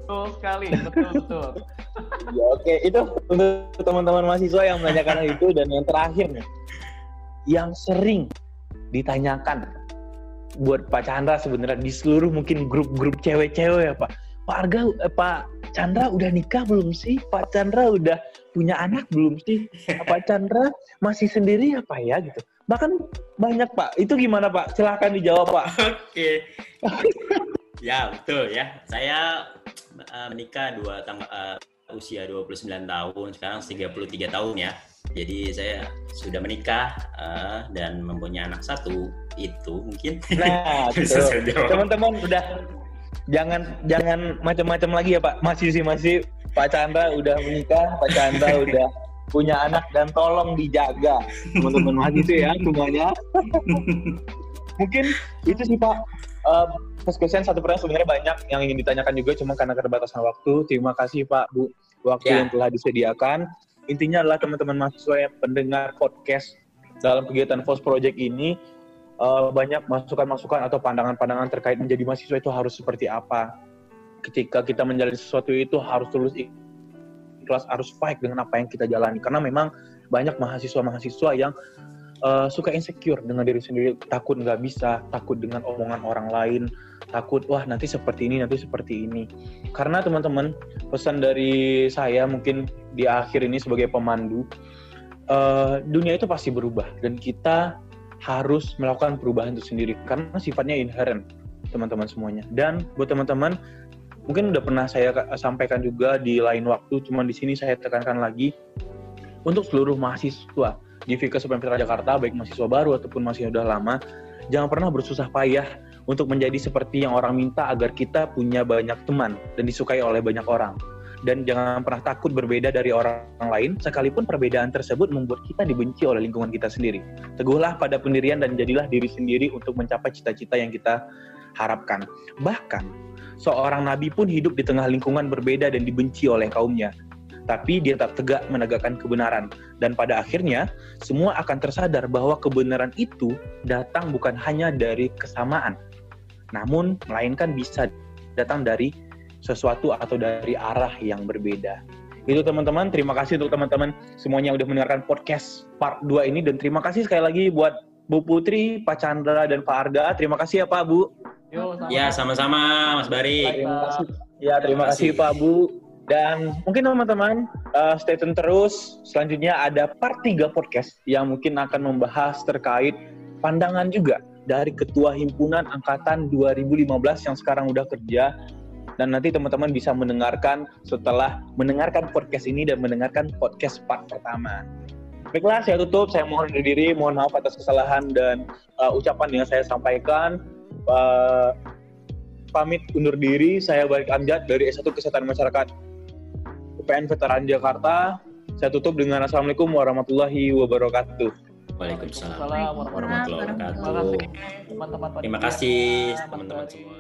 betul sekali betul betul. Ya oke okay. itu untuk teman-teman mahasiswa yang menanyakan itu dan yang terakhir nih. Yang sering ditanyakan buat Pak Chandra sebenarnya di seluruh mungkin grup-grup cewek-cewek ya Pak. Pak Arga eh, Pak Chandra udah nikah belum sih? Pak Chandra udah punya anak belum sih? Pak Chandra masih sendiri apa ya gitu. Bahkan banyak Pak. Itu gimana Pak? Silahkan dijawab Pak. Oke. okay. Ya betul ya saya uh, menikah dua tanggal uh, usia 29 tahun, sekarang 33 tahun ya. Jadi saya sudah menikah uh, dan mempunyai anak satu itu mungkin. Nah, teman-teman udah jangan jangan macam-macam lagi ya Pak. Masih sih masih Pak Chandra udah menikah, Pak Chandra udah punya anak dan tolong dijaga teman-teman mahasiswa ya semuanya. mungkin itu sih Pak uh, first question satu pertanyaan sebenarnya banyak yang ingin ditanyakan juga cuma karena keterbatasan waktu. Terima kasih Pak Bu waktu yeah. yang telah disediakan. Intinya adalah teman-teman mahasiswa yang pendengar podcast dalam kegiatan Force Project ini uh, banyak masukan-masukan atau pandangan-pandangan terkait menjadi mahasiswa itu harus seperti apa. Ketika kita menjalani sesuatu itu harus tulus ikhlas, harus fight dengan apa yang kita jalani. Karena memang banyak mahasiswa-mahasiswa yang uh, suka insecure dengan diri sendiri, takut nggak bisa, takut dengan omongan orang lain, takut wah nanti seperti ini, nanti seperti ini. Karena teman-teman pesan dari saya mungkin di akhir ini sebagai pemandu, uh, dunia itu pasti berubah dan kita harus melakukan perubahan itu sendiri karena sifatnya inherent teman-teman semuanya. Dan buat teman-teman mungkin udah pernah saya sampaikan juga di lain waktu, cuman di sini saya tekankan lagi untuk seluruh mahasiswa di Vikas Pemerintah Jakarta, baik mahasiswa baru ataupun masih udah lama, jangan pernah bersusah payah untuk menjadi seperti yang orang minta agar kita punya banyak teman dan disukai oleh banyak orang. Dan jangan pernah takut berbeda dari orang lain, sekalipun perbedaan tersebut membuat kita dibenci oleh lingkungan kita sendiri. Teguhlah pada pendirian dan jadilah diri sendiri untuk mencapai cita-cita yang kita harapkan. Bahkan, seorang nabi pun hidup di tengah lingkungan berbeda dan dibenci oleh kaumnya. Tapi dia tetap tegak menegakkan kebenaran. Dan pada akhirnya, semua akan tersadar bahwa kebenaran itu datang bukan hanya dari kesamaan, namun melainkan bisa datang dari sesuatu atau dari arah yang berbeda. Itu teman-teman, terima kasih untuk teman-teman semuanya yang udah mendengarkan podcast part 2 ini dan terima kasih sekali lagi buat Bu Putri, Pak Chandra dan Pak Arga. Terima kasih ya Pak Bu. Yo, sama. Ya, sama-sama Mas Bari. Terima kasih. Ya, terima kasih Pak Bu. Dan mungkin teman-teman uh, stay tune terus. Selanjutnya ada part 3 podcast yang mungkin akan membahas terkait pandangan juga dari Ketua Himpunan Angkatan 2015 yang sekarang udah kerja dan nanti teman-teman bisa mendengarkan setelah mendengarkan podcast ini dan mendengarkan podcast part pertama. Baiklah, saya tutup. Saya mohon undur diri, mohon maaf atas kesalahan dan uh, ucapan yang saya sampaikan. Uh, pamit undur diri, saya balik Amjad dari S1 Kesehatan Masyarakat UPN Veteran Jakarta. Saya tutup dengan Assalamualaikum warahmatullahi wabarakatuh. Waalaikumsalam warahmatullahi wabarakatuh. Terima kasih teman-teman. Terima kasih teman-teman semua.